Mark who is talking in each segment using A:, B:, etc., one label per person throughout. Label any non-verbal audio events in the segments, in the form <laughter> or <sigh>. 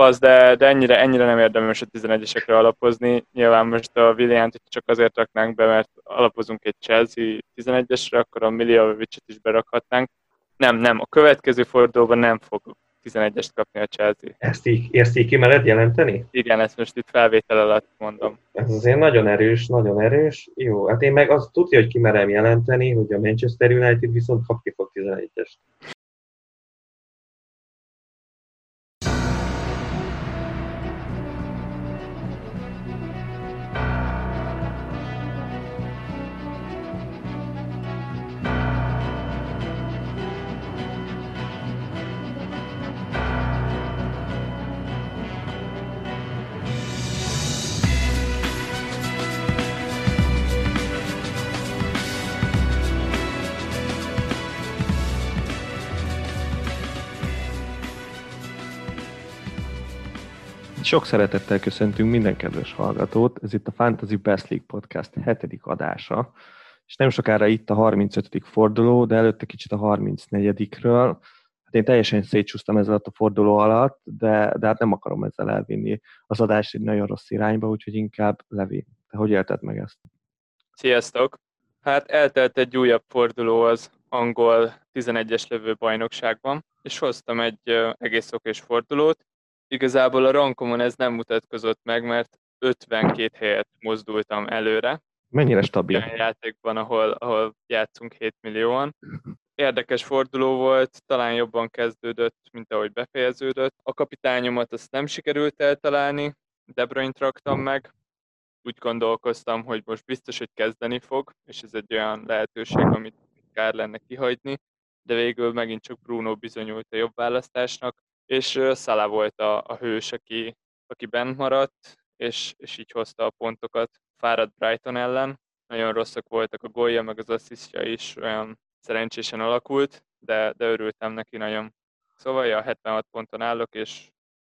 A: az, de, de ennyire, ennyire nem érdemes a 11-esekre alapozni. Nyilván most a Williant csak azért raknánk be, mert alapozunk egy Chelsea 11-esre, akkor a Miljovic-et is berakhatnánk. Nem, nem, a következő fordulóban nem fog 11-est kapni a Chelsea.
B: Ezt így, ezt így kimered jelenteni?
A: Igen, ezt most itt felvétel alatt mondom.
B: Ez azért nagyon erős, nagyon erős. Jó, hát én meg azt tudja, hogy kimerem jelenteni, hogy a Manchester United viszont kapni fog 11-est.
C: Sok szeretettel köszöntünk minden kedves hallgatót. Ez itt a Fantasy Best League Podcast hetedik adása. És nem sokára itt a 35. forduló, de előtte kicsit a 34-ről. Hát én teljesen szétcsúsztam ezzel a forduló alatt, de, de hát nem akarom ezzel elvinni az adást egy nagyon rossz irányba, úgyhogy inkább Levi. Te hogy élted meg ezt?
A: Sziasztok! Hát eltelt egy újabb forduló az angol 11-es levő bajnokságban, és hoztam egy egész okés fordulót, Igazából a rankomon ez nem mutatkozott meg, mert 52 helyet mozdultam előre.
C: Mennyire stabil?
A: Olyan játékban, ahol, ahol játszunk 7 millióan. Érdekes forduló volt, talán jobban kezdődött, mint ahogy befejeződött. A kapitányomat azt nem sikerült eltalálni, De Bruyne-t raktam meg. Úgy gondolkoztam, hogy most biztos, hogy kezdeni fog, és ez egy olyan lehetőség, amit kár lenne kihagyni, de végül megint csak Bruno bizonyult a jobb választásnak és Szala volt a, a hős, aki, aki bent maradt, és, és így hozta a pontokat fáradt Brighton ellen. Nagyon rosszak voltak a gólja, meg az asszisztja is olyan szerencsésen alakult, de, de örültem neki nagyon. Szóval ja, 76 ponton állok, és,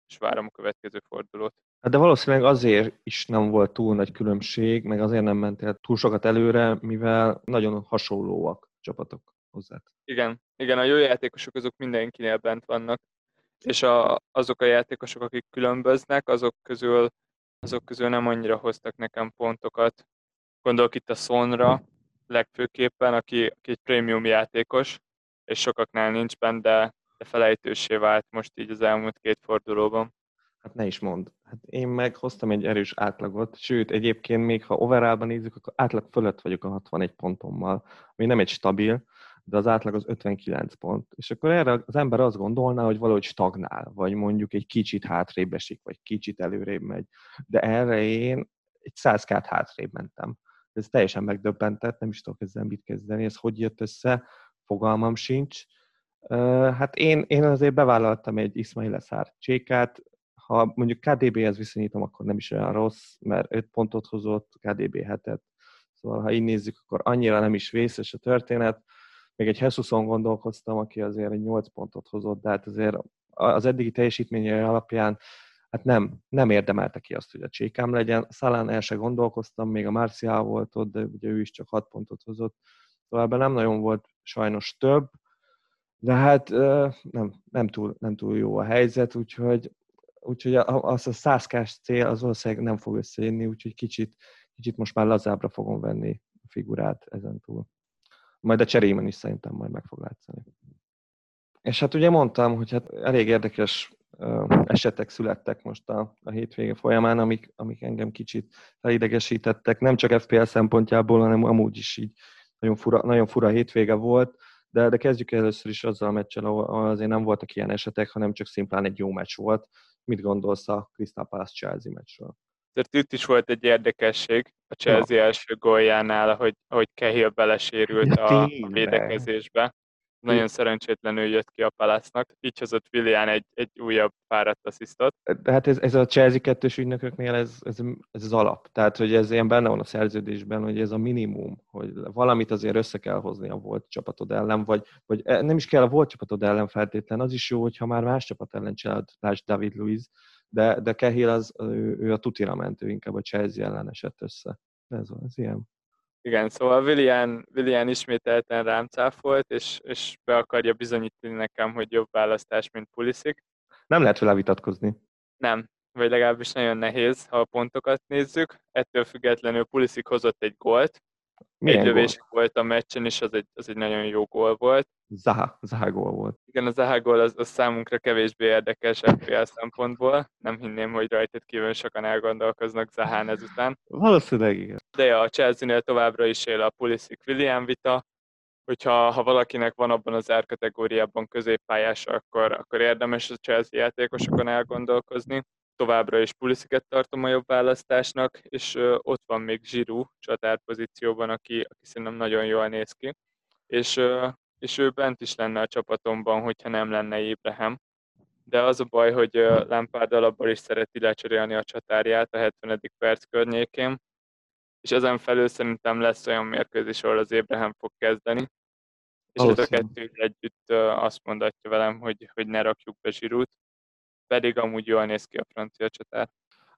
A: és várom a következő fordulót.
C: Hát de valószínűleg azért is nem volt túl nagy különbség, meg azért nem mentél túl sokat előre, mivel nagyon hasonlóak csapatok hozzá.
A: Igen, igen, a jó játékosok azok mindenkinél bent vannak és a, azok a játékosok, akik különböznek, azok közül, azok közül nem annyira hoztak nekem pontokat. Gondolok itt a Sonra legfőképpen, aki, aki egy prémium játékos, és sokaknál nincs benne, de, de felejtősé vált most így az elmúlt két fordulóban.
C: Hát ne is mond. Hát én meg hoztam egy erős átlagot, sőt, egyébként még ha overallban nézzük, akkor átlag fölött vagyok a 61 pontommal, ami nem egy stabil, de az átlag az 59 pont. És akkor erre az ember azt gondolná, hogy valahogy stagnál, vagy mondjuk egy kicsit hátrébb esik, vagy kicsit előrébb megy. De erre én egy 100 kát hátrébb mentem. Ez teljesen megdöbbentett, nem is tudok ezzel mit kezdeni. Ez hogy jött össze, fogalmam sincs. Hát én, én azért bevállaltam egy Ismail Leszár csékát, ha mondjuk KDB-hez viszonyítom, akkor nem is olyan rossz, mert 5 pontot hozott, KDB hetet. Szóval ha így nézzük, akkor annyira nem is vészes a történet még egy Hesuson gondolkoztam, aki azért egy 8 pontot hozott, de hát azért az eddigi teljesítménye alapján hát nem, nem érdemelte ki azt, hogy a csékám legyen. Szalán el se gondolkoztam, még a Marcial volt ott, de ugye ő is csak 6 pontot hozott. Ebben nem nagyon volt sajnos több, de hát nem, nem, túl, nem túl jó a helyzet, úgyhogy, úgyhogy az a százkás cél az valószínűleg nem fog összejönni, úgyhogy kicsit, kicsit most már lazábra fogom venni a figurát ezen túl majd a cserémen is szerintem majd meg fog látszani. És hát ugye mondtam, hogy hát elég érdekes esetek születtek most a, a hétvége folyamán, amik, amik engem kicsit felidegesítettek, nem csak FPL szempontjából, hanem amúgy is így nagyon fura, nagyon fura hétvége volt, de, de kezdjük először is azzal a meccsel, ahol azért nem voltak ilyen esetek, hanem csak szimplán egy jó meccs volt. Mit gondolsz a Crystal Palace Chelsea meccsről?
A: Azért itt is volt egy érdekesség a Chelsea ja. első góljánál, hogy, hogy Cahill belesérült ja, a, a védekezésbe. Nagyon szerencsétlenül jött ki a Palásznak. Így hozott Willian egy, egy újabb fáradt asszisztot.
C: De hát ez, ez a Chelsea kettős ügynököknél ez, ez, ez, az alap. Tehát, hogy ez ilyen benne van a szerződésben, hogy ez a minimum, hogy valamit azért össze kell hozni a volt csapatod ellen, vagy, vagy e, nem is kell a volt csapatod ellen feltétlen. Az is jó, hogyha már más csapat ellen csinálod, David Luiz, de, de Cahill az, ő, ő a tutira ment, ő inkább a Chelsea ellen esett össze. Ez van, ez ilyen.
A: Igen, szóval Willian, Willian ismételten rám cáfolt, és, és be akarja bizonyítani nekem, hogy jobb választás, mint Pulisic.
C: Nem lehet vele vitatkozni.
A: Nem, vagy legalábbis nagyon nehéz, ha a pontokat nézzük. Ettől függetlenül Pulisic hozott egy gólt. Milyen egy lövés volt a meccsen, és az egy, az egy nagyon jó gól volt.
C: Zaha, Zaha gól volt.
A: Igen, a Zaha gól az, az számunkra kevésbé érdekes FPL szempontból. Nem hinném, hogy rajtad kívül sokan elgondolkoznak Zahán ezután.
C: Valószínűleg igen.
A: De ja, a Chelsea-nél továbbra is él a Pulisic-William vita, hogyha ha valakinek van abban az árkategóriában középpályása, akkor, akkor érdemes a Chelsea játékosokon elgondolkozni. Továbbra is Pulisziket tartom a jobb választásnak, és ott van még Zsirú csatárpozícióban, aki, aki szerintem nagyon jól néz ki. És, és ő bent is lenne a csapatomban, hogyha nem lenne Ébrahim. De az a baj, hogy Lampard alapból is szereti lecserélni a csatárját a 70. perc környékén, és ezen felül szerintem lesz olyan mérkőzés, ahol az Ébrahim fog kezdeni, és ez a kettő együtt azt mondatja velem, hogy, hogy ne rakjuk be zsirút, pedig amúgy jól néz ki a francia csatár.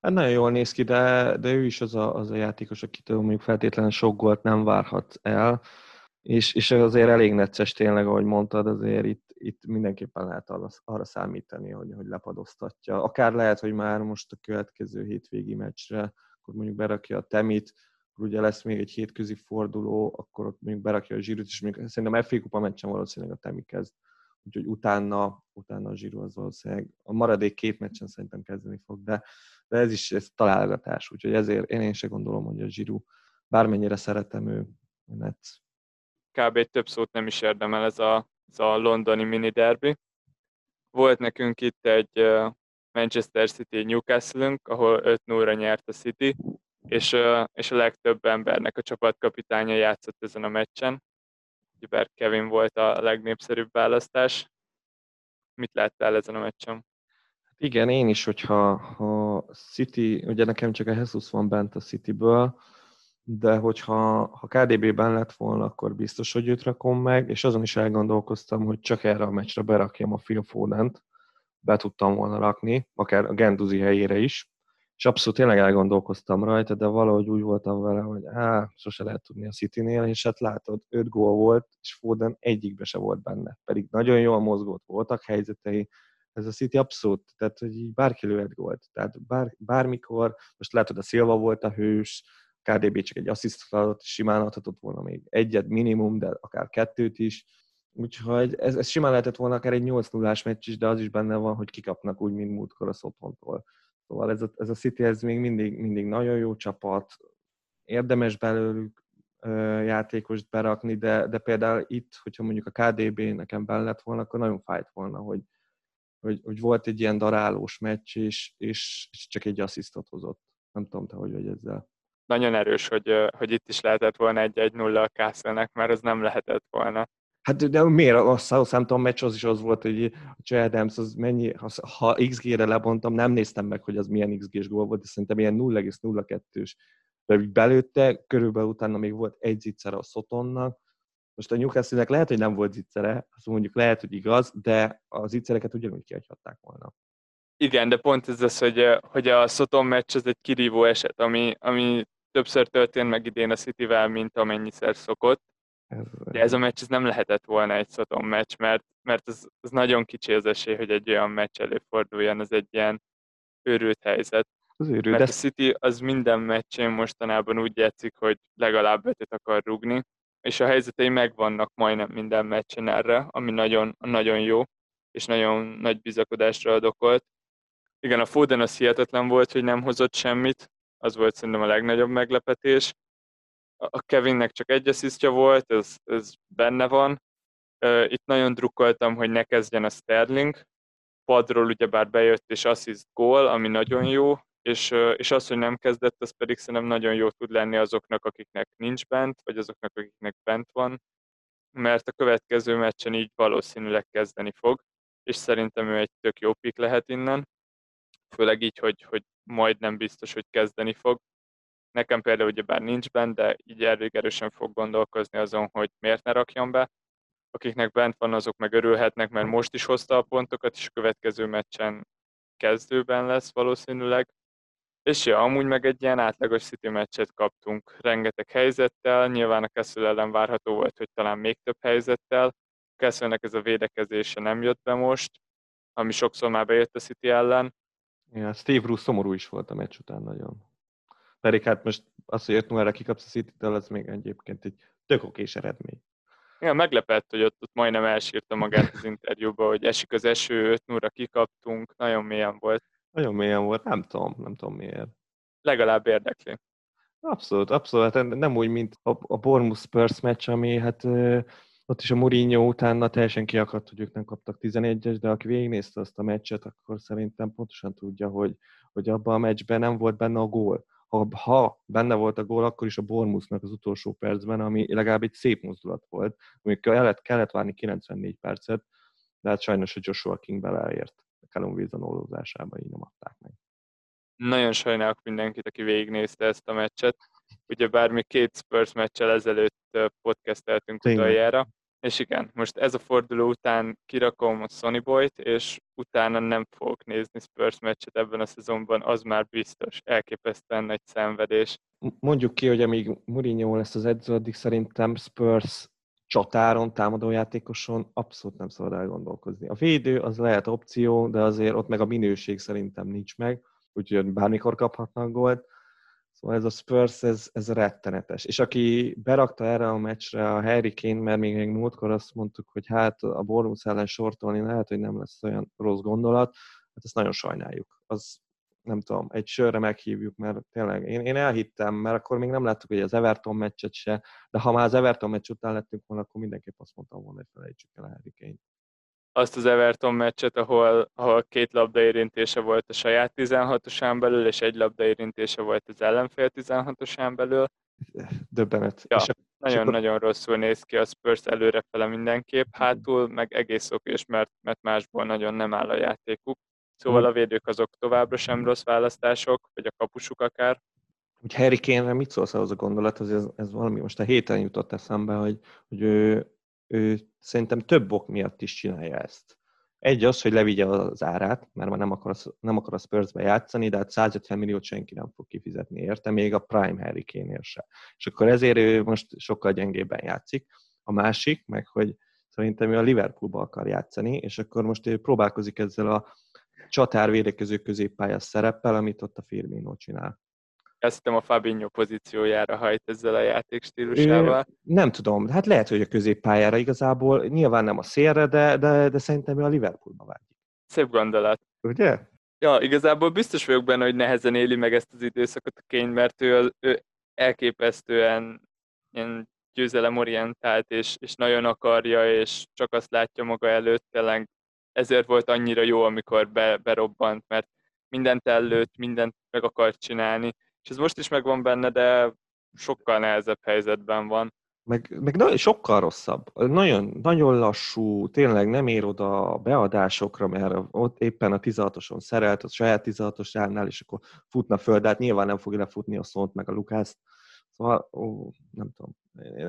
C: Hát nagyon jól néz ki, de, de ő is az a, az a játékos, akitől mondjuk feltétlenül sok gólt nem várhat el, és, és azért elég necces tényleg, ahogy mondtad, azért itt, itt mindenképpen lehet arra, arra számítani, hogy, hogy lepadoztatja. Akár lehet, hogy már most a következő hétvégi meccsre, akkor mondjuk berakja a Temit, akkor ugye lesz még egy hétközi forduló, akkor ott mondjuk berakja a zsírut, és mondjuk szerintem FA Kupa meccsen valószínűleg a Temi kezd. Úgyhogy utána, utána a zsíru az valószínűleg a maradék két meccsen szerintem kezdeni fog, de, de ez is ez találgatás, úgyhogy ezért én, én se gondolom, hogy a zsíru, bármennyire szeretem ő, Netsz.
A: Kb. több szót nem is érdemel ez a, ez a londoni mini derby. Volt nekünk itt egy Manchester City newcastle ahol 5-0-ra nyert a City, és, és a legtöbb embernek a csapatkapitánya játszott ezen a meccsen. Ugye Kevin volt a legnépszerűbb választás. Mit láttál ezen a meccsen?
C: Hát igen, én is, hogyha ha City, ugye nekem csak a Jesus van bent a Cityből, de hogyha ha KDB-ben lett volna, akkor biztos, hogy őt rakom meg, és azon is elgondolkoztam, hogy csak erre a meccsre berakjam a Phil Foden-t, be tudtam volna rakni, akár a Genduzi helyére is, és abszolút tényleg elgondolkoztam rajta, de valahogy úgy voltam vele, hogy á, sose lehet tudni a City-nél, és hát látod, öt gól volt, és Foden egyikbe se volt benne, pedig nagyon jól mozgott, voltak helyzetei, ez a City abszolút, tehát hogy így bárki lőhet gólt, tehát bár, bármikor, most látod, a Silva volt a hős, KDB csak egy asszisztot adott, simán adhatott volna még egyet minimum, de akár kettőt is, úgyhogy ez, ez simán lehetett volna akár egy 8 0 meccs is, de az is benne van, hogy kikapnak úgy, mint múltkor a Szotontól. Szóval ez a, ez a City ez még mindig, mindig nagyon jó csapat, érdemes belőlük játékost berakni, de, de például itt, hogyha mondjuk a KDB nekem benne lett volna, akkor nagyon fájt volna, hogy, hogy, hogy volt egy ilyen darálós meccs, és, és, és csak egy asszisztot hozott. Nem tudom, te hogy vagy ezzel.
A: Nagyon erős, hogy, hogy itt is lehetett volna egy 1-0 a castle mert ez nem lehetett volna.
C: Hát de miért a Southampton meccs az is az volt, hogy a Joe Adams az mennyi, ha XG-re lebontam, nem néztem meg, hogy az milyen XG-s gól volt, de szerintem ilyen 0,02-s. De belőtte, körülbelül utána még volt egy zicser a Sotonnak, most a newcastle lehet, hogy nem volt zicsere, azt mondjuk lehet, hogy igaz, de az zicsereket ugyanúgy kiadhatták volna.
A: Igen, de pont ez az, hogy, hogy a Soton meccs az egy kirívó eset, ami, ami többször történt meg idén a Cityvel, mint amennyiszer szokott ez, De ez a meccs ez nem lehetett volna egy szoton meccs, mert, mert az, az nagyon kicsi az esély, hogy egy olyan meccs előforduljon, az egy ilyen őrült helyzet. Az őrült, mert de... a City az minden meccsén mostanában úgy játszik, hogy legalább ötöt akar rugni, és a helyzetei megvannak majdnem minden meccsen erre, ami nagyon, nagyon jó, és nagyon nagy bizakodásra ad okot. Igen, a Foden az hihetetlen volt, hogy nem hozott semmit, az volt szerintem a legnagyobb meglepetés, a Kevinnek csak egy asszisztja volt, ez, ez benne van. Itt nagyon drukkoltam, hogy ne kezdjen a Sterling. Padról ugyebár bejött és assziszt gól, ami nagyon jó, és, és az, hogy nem kezdett, az pedig szerintem nagyon jó tud lenni azoknak, akiknek nincs bent, vagy azoknak, akiknek bent van, mert a következő meccsen így valószínűleg kezdeni fog, és szerintem ő egy tök jó pik lehet innen, főleg így, hogy, hogy majdnem biztos, hogy kezdeni fog, Nekem például ugye bár nincs benne, de így elég erősen fog gondolkozni azon, hogy miért ne rakjam be. Akiknek bent van, azok meg örülhetnek, mert most is hozta a pontokat, és a következő meccsen kezdőben lesz valószínűleg. És ja, amúgy meg egy ilyen átlagos City meccset kaptunk, rengeteg helyzettel, nyilván a Kessel ellen várható volt, hogy talán még több helyzettel. Kesselnek ez a védekezése nem jött be most, ami sokszor már bejött a City ellen,
C: Ja, Steve Bruce szomorú is volt a meccs után nagyon. Pedig hát most az, hogy 5 0 kikapsz a city az még egyébként egy tök okés eredmény.
A: Igen, meglepett, hogy ott, ott majdnem elsírta magát az interjúba, hogy esik az eső, 5 0 kikaptunk, nagyon mélyen volt.
C: Nagyon mélyen volt, nem tudom, nem tudom miért.
A: Legalább érdekli.
C: Abszolút, abszolút. Hát nem úgy, mint a, a Bournemouth Spurs meccs, ami hát ott is a Mourinho utána teljesen kiakadt, hogy ők nem kaptak 11-es, de aki végignézte azt a meccset, akkor szerintem pontosan tudja, hogy, hogy abban a meccsben nem volt benne a gól. Ha, ha benne volt a gól, akkor is a Bournemouthnak az utolsó percben, ami legalább egy szép mozdulat volt, amikor kellett, kellett várni 94 percet, de hát sajnos a Joshua King beleért a Callum Wilson oldózásába, így nem adták meg.
A: Nagyon sajnálok mindenkit, aki végignézte ezt a meccset. Ugye bármi két Spurs meccsel ezelőtt podcasteltünk Tényleg. utoljára, és igen, most ez a forduló után kirakom a Sony Boy-t, és utána nem fogok nézni Spurs meccset ebben a szezonban, az már biztos. Elképesztően nagy szenvedés.
C: Mondjuk ki, hogy amíg Mourinho lesz az edző, addig szerintem Spurs csatáron, támadójátékoson abszolút nem szabad elgondolkozni. A védő az lehet opció, de azért ott meg a minőség szerintem nincs meg, úgyhogy bármikor kaphatnak gólt. Szóval ez a Spurs, ez, ez rettenetes. És aki berakta erre a meccsre a Harry Kane, mert még, még múltkor azt mondtuk, hogy hát a Bournemouth ellen sortolni lehet, hogy nem lesz olyan rossz gondolat, hát ezt nagyon sajnáljuk. Az nem tudom, egy sörre meghívjuk, mert tényleg én, én elhittem, mert akkor még nem láttuk, hogy az Everton meccset se, de ha már az Everton meccs után lettünk volna, akkor mindenképp azt mondtam volna, hogy felejtsük el a Harry Kane
A: azt az Everton meccset, ahol, ahol két labda érintése volt a saját 16-osán belül, és egy labda érintése volt az ellenfél 16-osán belül.
C: Döbbenet.
A: Ja, nagyon-nagyon akkor... rosszul néz ki a Spurs előrefele mindenképp, hátul meg egész okés, mert, mert másból nagyon nem áll a játékuk. Szóval a védők azok továbbra sem rossz választások, vagy a kapusuk akár.
C: Hogy Harry Kane-re mit szólsz ahhoz a gondolathoz, ez, ez valami most a héten jutott eszembe, hogy, hogy ő ő szerintem több ok miatt is csinálja ezt. Egy az, hogy levigye az árát, mert már nem akar, nem akar a Spursbe játszani, de hát 150 milliót senki nem fog kifizetni érte, még a Prime Harry kane se. És akkor ezért ő most sokkal gyengébben játszik. A másik, meg hogy szerintem ő a Liverpoolba akar játszani, és akkor most ő próbálkozik ezzel a csatár védekező középpályás szereppel, amit ott a Firmino csinál.
A: Azt hiszem a Fabinho pozíciójára hajt ezzel a játékstílusával.
C: Nem tudom, hát lehet, hogy a középpályára igazából, nyilván nem a szélre, de, de, de szerintem ő a Liverpoolba vágyik.
A: Szép gondolat.
C: Ugye?
A: Ja, igazából biztos vagyok benne, hogy nehezen éli meg ezt az időszakot a kény, mert ő, ő elképesztően ilyen győzelemorientált, és, és nagyon akarja, és csak azt látja maga előtt, tényleg ezért volt annyira jó, amikor be, berobbant, mert mindent előtt, mindent meg akart csinálni, és ez most is megvan benne, de sokkal nehezebb helyzetben van.
C: Meg, meg nagyon, sokkal rosszabb. Nagyon, nagyon lassú, tényleg nem ér oda a beadásokra, mert ott éppen a 16-oson szerelt, a saját 16-osánál, és akkor futna föl, de hát nyilván nem fogja lefutni a Szont meg a Lukászt. Szóval, ó, nem tudom.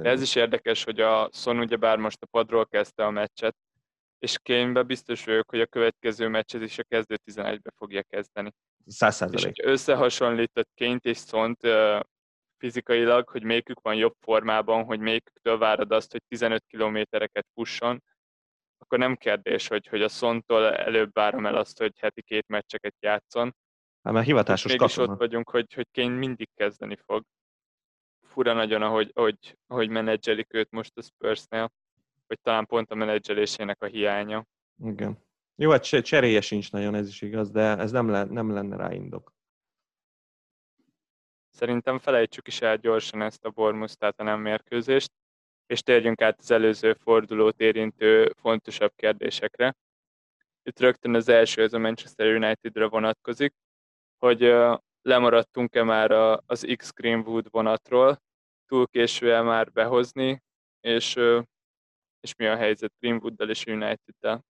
A: De ez is érdekes, hogy a Szon ugyebár most a padról kezdte a meccset, és kénybe biztos vagyok, hogy a következő meccset is a kezdő 11-be fogja kezdeni.
C: Száz
A: És hogy összehasonlított Ként és Szont fizikailag, hogy melyikük van jobb formában, hogy melyiküktől várod azt, hogy 15 kilométereket fusson, akkor nem kérdés, hogy, hogy a Szontól előbb várom el azt, hogy heti két meccseket játszon.
C: Hát mert hivatásos
A: Mégis katona. ott vagyunk, hogy, hogy Kén mindig kezdeni fog. Fura nagyon, ahogy, ahogy, ahogy menedzselik őt most a Spursnél, hogy talán pont a menedzselésének a hiánya.
C: Igen. Jó, hát cseréje sincs nagyon, ez is igaz, de ez nem, le, nem lenne rá indok.
A: Szerintem felejtsük is el gyorsan ezt a Bormus, tehát a nem mérkőzést, és térjünk át az előző fordulót érintő fontosabb kérdésekre. Itt rögtön az első, ez a Manchester Unitedre vonatkozik, hogy lemaradtunk-e már az X Greenwood vonatról, túl késő már behozni, és, és mi a helyzet Greenwooddal és United-del?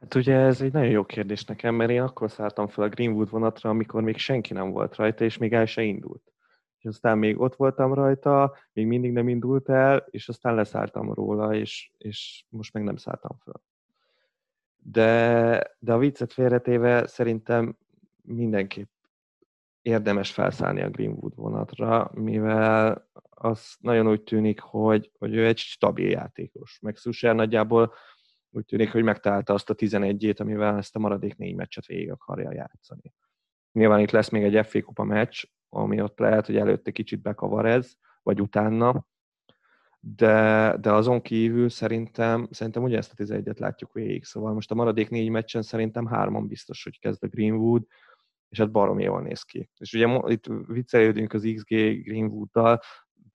C: Hát ugye ez egy nagyon jó kérdés nekem, mert én akkor szálltam fel a Greenwood vonatra, amikor még senki nem volt rajta, és még el se indult. És aztán még ott voltam rajta, még mindig nem indult el, és aztán leszálltam róla, és, és most meg nem szálltam fel. De, de a viccet félretéve szerintem mindenképp érdemes felszállni a Greenwood vonatra, mivel az nagyon úgy tűnik, hogy, hogy ő egy stabil játékos. Meg Susher nagyjából Úgy tűnik, hogy megtalálta azt a 11-ét, amivel ezt a maradék négy meccset végig akarja játszani. Nyilván itt lesz még egy FA kupa meccs, ami ott lehet, hogy előtte kicsit bekavar ez, vagy utána, de, de azon kívül szerintem, szerintem ugye ezt a 11-et látjuk végig, szóval most a maradék négy meccsen szerintem hárman biztos, hogy kezd a Greenwood, és hát barom jól néz ki. És ugye itt viccelődünk az XG Greenwood-dal,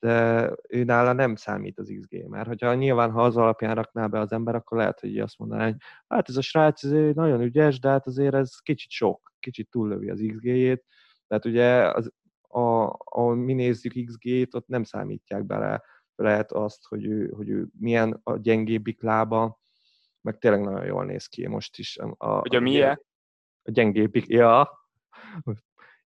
C: de ő nála nem számít az XG, mert hogyha nyilván, ha az alapján rakná be az ember, akkor lehet, hogy azt mondaná, hogy hát ez a srác nagyon ügyes, de hát azért ez kicsit sok, kicsit túllövi az XG-jét, tehát ugye az, a, a, mi nézzük XG-t, ott nem számítják bele lehet azt, hogy ő, hogy ő milyen a gyengébbik lába, meg tényleg nagyon jól néz ki most is.
A: A, hogy a milyen?
C: A gyengébbik, ja.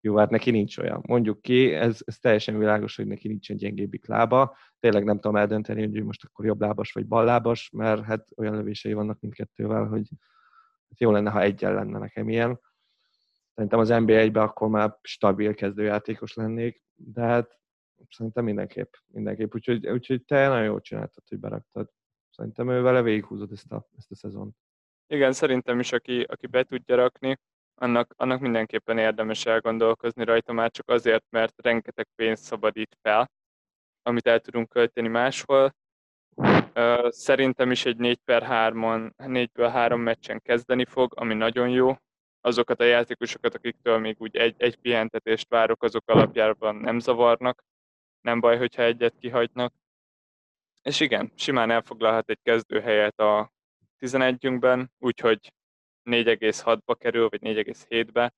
C: Jó, hát neki nincs olyan. Mondjuk ki, ez, ez teljesen világos, hogy neki nincsen gyengébbik lába. Tényleg nem tudom eldönteni, hogy most akkor jobblábas vagy ballábas, mert hát olyan lövései vannak mindkettővel, hogy hát jó lenne, ha egyen lenne nekem ilyen. Szerintem az NBA-ben akkor már stabil kezdőjátékos lennék, de hát szerintem mindenképp, mindenképp. Úgyhogy, úgyhogy te nagyon jól csináltad, hogy beraktad. Szerintem ő vele végighúzod ezt a, ezt a szezont.
A: Igen, szerintem is, aki, aki be tudja rakni, annak, annak mindenképpen érdemes elgondolkozni rajta, már csak azért, mert rengeteg pénzt szabadít fel, amit el tudunk költeni máshol. Szerintem is egy 4 per 3-on, 4-ből 3 meccsen kezdeni fog, ami nagyon jó. Azokat a játékosokat, akiktől még úgy egy, egy pihentetést várok, azok alapjában nem zavarnak. Nem baj, hogyha egyet kihagynak. És igen, simán elfoglalhat egy kezdőhelyet a 11-ünkben, úgyhogy 4,6-ba kerül, vagy 4,7-be.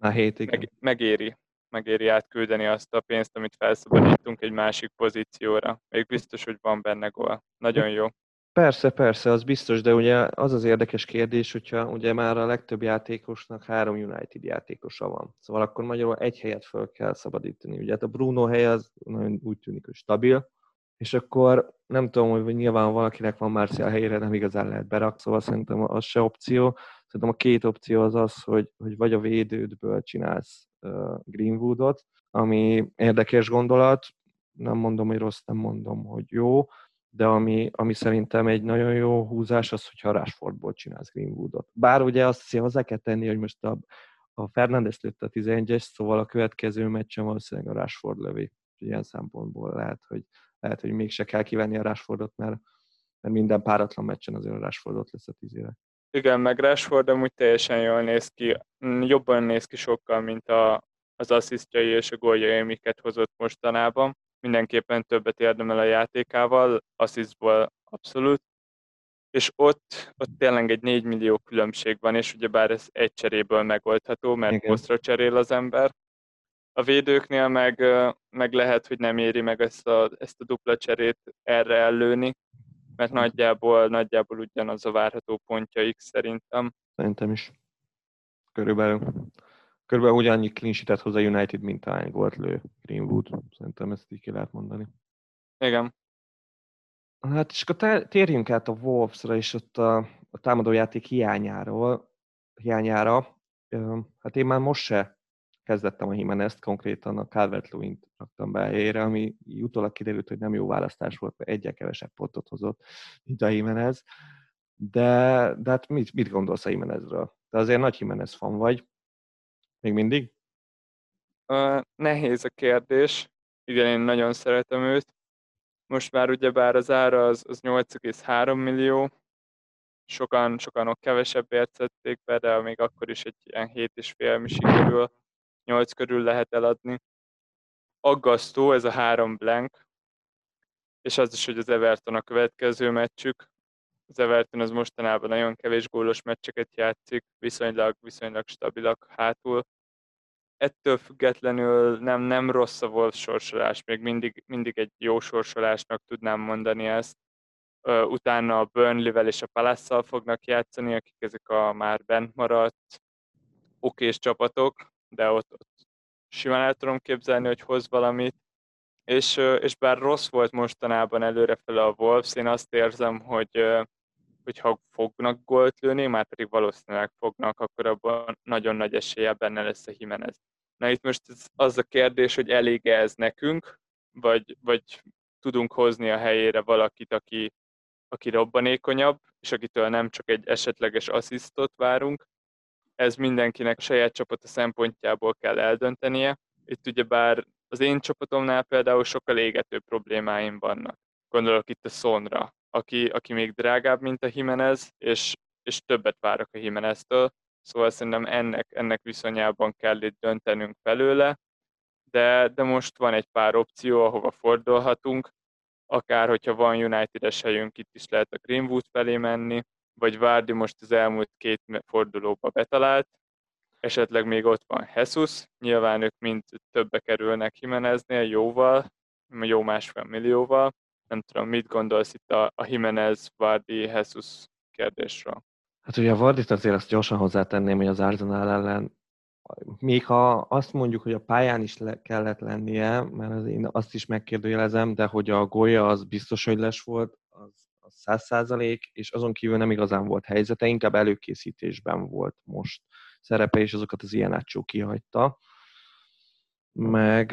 C: Na 7, igen.
A: Meg, megéri, megéri átküldeni azt a pénzt, amit felszabadítunk egy másik pozícióra. Még biztos, hogy van benne gól. Nagyon jó.
C: Persze, persze, az biztos, de ugye az az érdekes kérdés, hogyha ugye már a legtöbb játékosnak három United játékosa van. Szóval akkor magyarul egy helyet föl kell szabadítani. Ugye hát a Bruno hely az nagyon úgy tűnik, hogy stabil, és akkor nem tudom, hogy nyilván valakinek van Marcial helyére, nem igazán lehet berak, szóval szerintem az se opció. Szerintem a két opció az az, hogy, hogy vagy a védődből csinálsz Greenwoodot, ami érdekes gondolat, nem mondom, hogy rossz, nem mondom, hogy jó, de ami, ami szerintem egy nagyon jó húzás az, hogyha Rashfordból csinálsz Greenwoodot. Bár ugye azt hiszem hozzá kell tenni, hogy most a, a Fernandes lőtt a 11-es, szóval a következő meccsen valószínűleg a Rashford lövi. Ilyen szempontból lehet, hogy lehet, hogy mégse kell kivenni a Rashfordot, mert, mert minden páratlan meccsen azért a Rashfordot lesz a tízére.
A: Igen, meg Rashford amúgy teljesen jól néz ki, jobban néz ki sokkal, mint a, az asszisztjai és a góljai, amiket hozott mostanában. Mindenképpen többet érdemel a játékával, asszisztból abszolút. És ott, ott tényleg egy 4 millió különbség van, és ugyebár ez egy cseréből megoldható, mert posztra cserél az ember, a védőknél meg, meg lehet, hogy nem éri meg ezt a, ezt a dupla cserét erre ellőni, mert nagyjából, nagyjából ugyanaz a várható pontja X szerintem.
C: Szerintem is. Körülbelül. Körülbelül ugyannyi clean hozzá United, mint ahány volt lő Greenwood. Szerintem ezt így ki lehet mondani.
A: Igen.
C: Hát és akkor térjünk át a Wolves-ra és ott a, a támadójáték hiányáról, hiányára. Hát én már most se kezdettem a Jimenez-t, konkrétan a calvert t raktam be helyére, ami utólag kiderült, hogy nem jó választás volt, mert egyel kevesebb pontot hozott, mint a Jimenez. De, de hát mit, mit gondolsz a Jimenezről? Te azért nagy Jimenez fan vagy. Még mindig?
A: Uh, nehéz a kérdés. Igen, én nagyon szeretem őt. Most már ugyebár az ára az, az 8,3 millió. Sokan, sokan ott kevesebbért szedték be, de még akkor is egy ilyen 7,5 mi sikerül 8 körül lehet eladni. Aggasztó ez a három blank, és az is, hogy az Everton a következő meccsük. Az Everton az mostanában nagyon kevés gólos meccseket játszik, viszonylag, viszonylag stabilak hátul. Ettől függetlenül nem, nem rossz a Wolves sorsolás, még mindig, mindig egy jó sorsolásnak tudnám mondani ezt. Utána a Burnley-vel és a palace fognak játszani, akik ezek a már bent maradt okés csapatok, de ott, ott simán el tudom képzelni, hogy hoz valamit. És, és bár rossz volt mostanában előrefele a Wolves, én azt érzem, hogy, hogy ha fognak gólt lőni, már pedig valószínűleg fognak, akkor abban nagyon nagy esélye benne lesz a Jimenez. Na itt most az a kérdés, hogy elég ez nekünk, vagy, vagy tudunk hozni a helyére valakit, aki, aki robbanékonyabb, és akitől nem csak egy esetleges asszisztot várunk. Ez mindenkinek a saját csapata szempontjából kell eldöntenie. Itt ugyebár az én csapatomnál például sokkal égető problémáim vannak. Gondolok itt a Sonra, aki, aki még drágább, mint a Jimenez, és, és többet várok a Jimeneztől, szóval szerintem ennek, ennek viszonyában kell itt döntenünk belőle, de, de most van egy pár opció, ahova fordulhatunk, akár hogyha van United-es helyünk, itt is lehet a Greenwood felé menni, vagy Várdi most az elmúlt két fordulóba betalált, esetleg még ott van Jesus, nyilván ők mind többe kerülnek Jimeneznél jóval, jó másfél millióval. Nem tudom, mit gondolsz itt a, a Jimenez, Vardy, Jesus kérdésről?
C: Hát ugye a Vardit azért azt gyorsan hozzátenném, hogy az Arsenal ellen még ha azt mondjuk, hogy a pályán is le kellett lennie, mert az én azt is megkérdőjelezem, de hogy a golya az biztos, hogy les volt, az száz százalék, és azon kívül nem igazán volt helyzete, inkább előkészítésben volt most szerepe, és azokat az ilyen átsó kihagyta. Meg,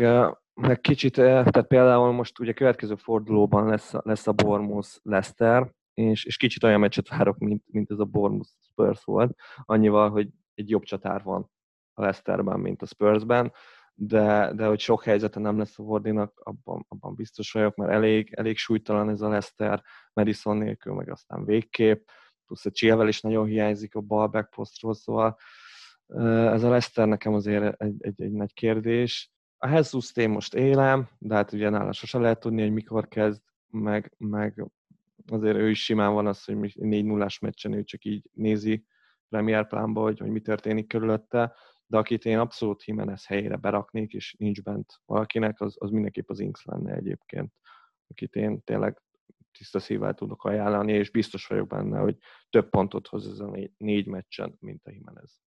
C: meg kicsit, tehát például most ugye következő fordulóban lesz, lesz a Bournemouth Leicester, és, és kicsit olyan meccset várok, mint, mint ez a Bournemouth Spurs volt, annyival, hogy egy jobb csatár van a Leicesterben, mint a Spursben, de, de hogy sok helyzete nem lesz a Wardinak, abban, abban biztos vagyok, mert elég, elég súlytalan ez a Leicester, Madison nélkül, meg aztán végképp, plusz a Chilwell is nagyon hiányzik a bal backpostról, szóval ez a Leicester nekem azért egy, egy, egy nagy kérdés. A Jesus én most élem, de hát ugye nála sose lehet tudni, hogy mikor kezd, meg, meg azért ő is simán van az, hogy 4 0 meccsen ő csak így nézi Premier plánba, hogy, hogy mi történik körülötte, de akit én abszolút Jimenez helyére beraknék, és nincs bent valakinek, az, az mindenképp az Inks lenne egyébként, akit én tényleg tiszta szívvel tudok ajánlani, és biztos vagyok benne, hogy több pontot hoz ez a négy, négy meccsen, mint a Jimenez.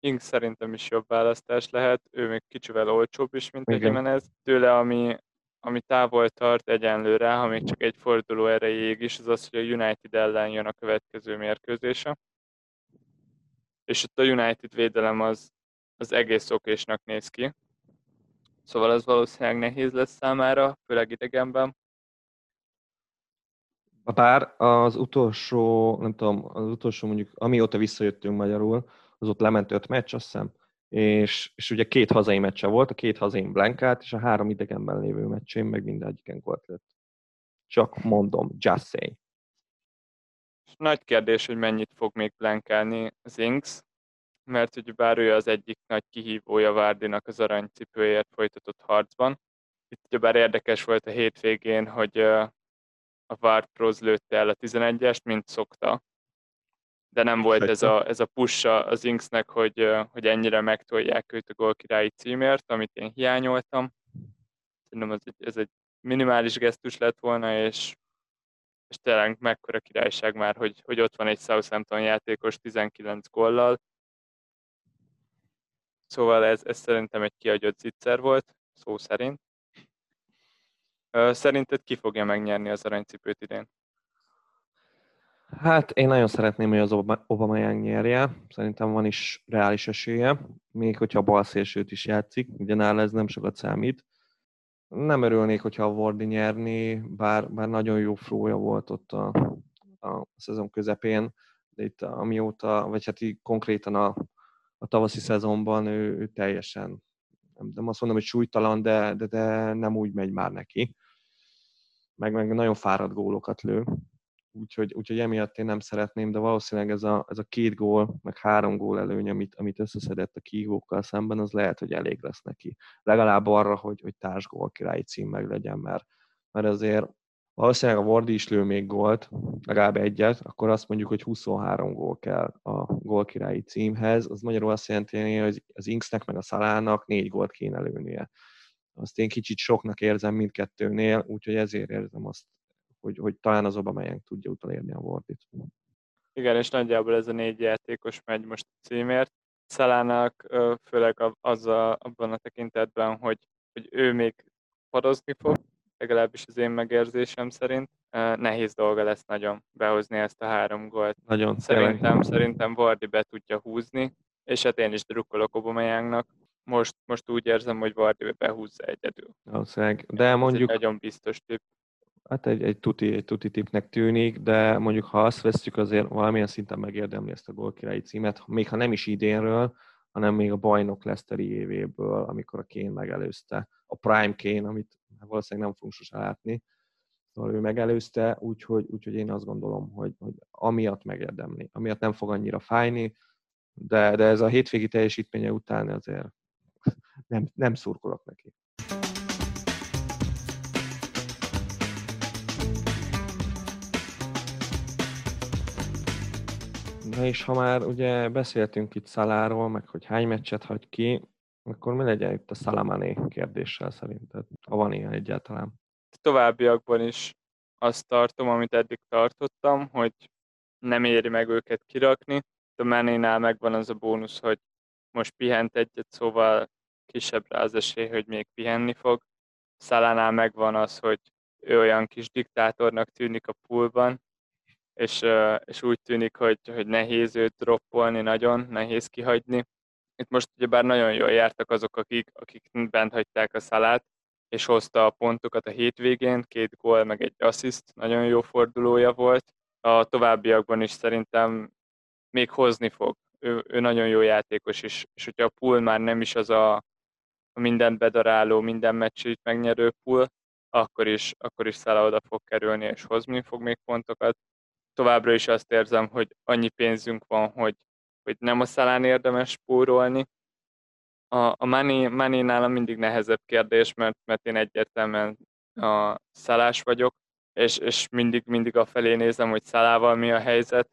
A: Inks szerintem is jobb választás lehet, ő még kicsivel olcsóbb is, mint Igen. a Jimenez. Tőle, ami, ami távol tart egyenlőre, ha még csak egy forduló erejéig is, az az, hogy a United ellen jön a következő mérkőzése. És ott a United védelem az, az egész okésnak néz ki. Szóval az valószínűleg nehéz lesz számára, főleg idegenben.
C: Bár az utolsó, nem tudom, az utolsó mondjuk, amióta visszajöttünk magyarul, az ott lement öt meccs, azt hiszem, és, és ugye két hazai meccse volt, a két hazai blankát, és a három idegenben lévő meccsén meg mindegyiken gólt lett. Csak mondom, just say.
A: Nagy kérdés, hogy mennyit fog még blankálni az Inks, mert hogy bár ő az egyik nagy kihívója Várdinak az aranycipőért folytatott harcban. Itt ugyebár érdekes volt a hétvégén, hogy a Vard Pros lőtte el a 11-est, mint szokta, de nem volt ez a, ez a push az Inksnek, hogy, hogy ennyire megtolják őt a gólkirályi címért, amit én hiányoltam. Szerintem ez egy, ez egy minimális gesztus lett volna, és, és tényleg mekkora királyság már, hogy, hogy ott van egy Southampton játékos 19 gollal. Szóval ez, ez szerintem egy kiagyott zicser volt, szó szerint. Szerinted ki fogja megnyerni az aranycipőt idén?
C: Hát én nagyon szeretném, hogy az Obama nyerje. Szerintem van is reális esélye, még hogyha a balszélsőt is játszik, ugye nála ez nem sokat számít. Nem örülnék, hogyha a Wardi nyerni, bár, bár nagyon jó flója volt ott a, a szezon közepén, de itt amióta, vagy hát így konkrétan a, a tavaszi szezonban ő, ő teljesen, nem, nem azt mondom, hogy súlytalan, de, de, de nem úgy megy már neki. Meg, meg nagyon fáradt gólokat lő úgyhogy, úgyhogy emiatt én nem szeretném, de valószínűleg ez a, ez a két gól, meg három gól előny, amit, amit összeszedett a kihívókkal szemben, az lehet, hogy elég lesz neki. Legalább arra, hogy, hogy társgól királyi cím meg legyen, mert, mert azért valószínűleg a Wardi is lő még gólt, legalább egyet, akkor azt mondjuk, hogy 23 gól kell a gólkirályi címhez. Az magyarul azt jelenti, hogy az Inksnek meg a Szalának négy gólt kéne lőnie. Azt én kicsit soknak érzem mindkettőnél, úgyhogy ezért érzem azt hogy, hogy talán az Obameyang tudja utolérni a Wardit.
A: Igen, és nagyjából ez a négy játékos megy most a címért. Szalának főleg az a, abban a tekintetben, hogy, hogy ő még padozni fog, legalábbis az én megérzésem szerint. Nehéz dolga lesz nagyon behozni ezt a három gólt.
C: Nagyon,
A: szerintem, tényleg. szerintem Vardi be tudja húzni, és hát én is drukkolok Obameyangnak. Most, most úgy érzem, hogy Vardi behúzza egyedül.
C: Valószínűleg. De
A: Ez
C: mondjuk...
A: Egy nagyon biztos tipp
C: Hát egy, egy, tuti, egy tuti tipnek tűnik, de mondjuk ha azt vesztjük, azért valamilyen szinten megérdemli ezt a gólkirályi címet, még ha nem is idénről, hanem még a bajnok Leszteri évéből, amikor a Kén megelőzte, a Prime Kén, amit valószínűleg nem fogunk sose látni, szóval ő megelőzte, úgyhogy, úgyhogy én azt gondolom, hogy, hogy amiatt megérdemli, amiatt nem fog annyira fájni, de, de ez a hétvégi teljesítménye után azért <laughs> nem, nem szurkolok neki. Na és ha már ugye beszéltünk itt Szaláról, meg hogy hány meccset hagy ki, akkor mi legyen itt a Szalamané kérdéssel szerinted? Ha van ilyen egyáltalán.
A: Továbbiakban is azt tartom, amit eddig tartottam, hogy nem éri meg őket kirakni. A Manénál megvan az a bónusz, hogy most pihent egyet, szóval kisebb rá az esély, hogy még pihenni fog. Szalánál megvan az, hogy ő olyan kis diktátornak tűnik a poolban, és, és úgy tűnik, hogy, hogy nehéz őt droppolni, nagyon nehéz kihagyni. Itt most ugyebár nagyon jól jártak azok, akik, akik bent hagyták a szalát, és hozta a pontokat a hétvégén, két gól, meg egy assziszt, nagyon jó fordulója volt. A továbbiakban is szerintem még hozni fog. Ő, ő nagyon jó játékos, és, és hogyha a pool már nem is az a, a mindent bedaráló, minden meccsét megnyerő pool, akkor is, akkor is Szala oda fog kerülni, és hozni fog még pontokat továbbra is azt érzem, hogy annyi pénzünk van, hogy, hogy nem a szalán érdemes spórolni. A, a money, money nálam mindig nehezebb kérdés, mert, mert én egyértelműen a szalás vagyok, és, és mindig, mindig a felé nézem, hogy szalával mi a helyzet.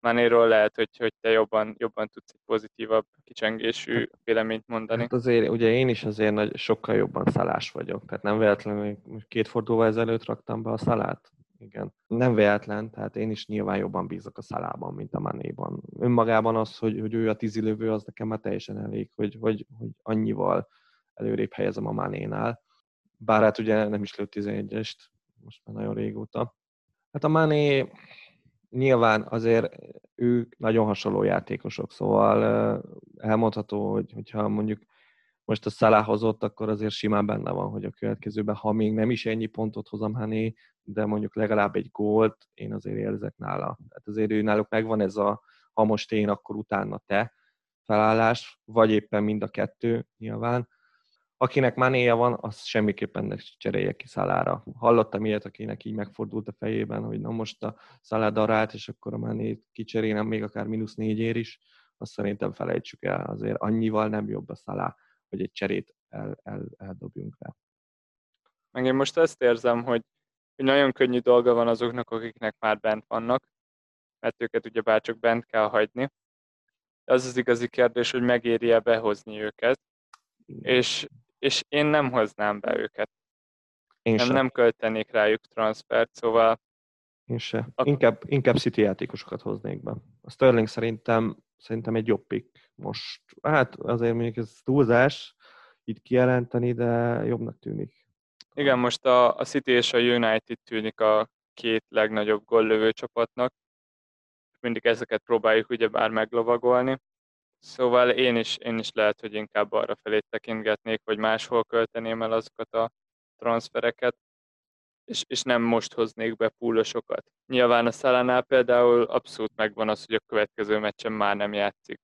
A: Manéról lehet, hogy, hogy te jobban, jobban tudsz egy pozitívabb kicsengésű hát, véleményt mondani. Hát
C: azért, ugye én is azért nagy, sokkal jobban szalás vagyok, tehát nem véletlenül két fordulóval ezelőtt raktam be a szalát igen. Nem véletlen, tehát én is nyilván jobban bízok a szalában, mint a Manéban. Önmagában az, hogy, hogy ő a tízilövő, az nekem már teljesen elég, hogy, hogy, hogy annyival előrébb helyezem a Manénál. Bár hát ugye nem is lőtt 11-est, most már nagyon régóta. Hát a Mané nyilván azért ők nagyon hasonló játékosok, szóval elmondható, hogy, hogyha mondjuk most a Salah hozott, akkor azért simán benne van, hogy a következőben, ha még nem is ennyi pontot hozom Hané, de mondjuk legalább egy gólt én azért érzek nála. Tehát azért ő náluk megvan ez a ha most én, akkor utána te felállás, vagy éppen mind a kettő nyilván. Akinek manéja van, az semmiképpen ne cserélje ki szalára. Hallottam ilyet, akinek így megfordult a fejében, hogy na most a szalá darált, és akkor a manét kicserélem még akár mínusz négyér is, azt szerintem felejtsük el. Azért annyival nem jobb a szalá hogy egy cserét el, el, eldobjunk rá.
A: Meg én most ezt érzem, hogy, hogy nagyon könnyű dolga van azoknak, akiknek már bent vannak, mert őket ugye bárcsak bent kell hagyni. De az az igazi kérdés, hogy megéri-e behozni őket, és, és én nem hoznám be őket. Én nem, nem költenék rájuk transfert, szóval...
C: Én se. Inkább, inkább City játékosokat hoznék be. A Sterling szerintem, szerintem egy jobb pick most, hát azért mondjuk ez túlzás itt kijelenteni, de jobbnak tűnik.
A: Igen, most a, a City és a United tűnik a két legnagyobb gollövő csapatnak. Mindig ezeket próbáljuk ugye bár meglovagolni. Szóval én is, én is lehet, hogy inkább arra felé tekintgetnék, hogy máshol költeném el azokat a transfereket, és, és nem most hoznék be púlosokat. Nyilván a Szelánál például abszolút megvan az, hogy a következő meccsen már nem játszik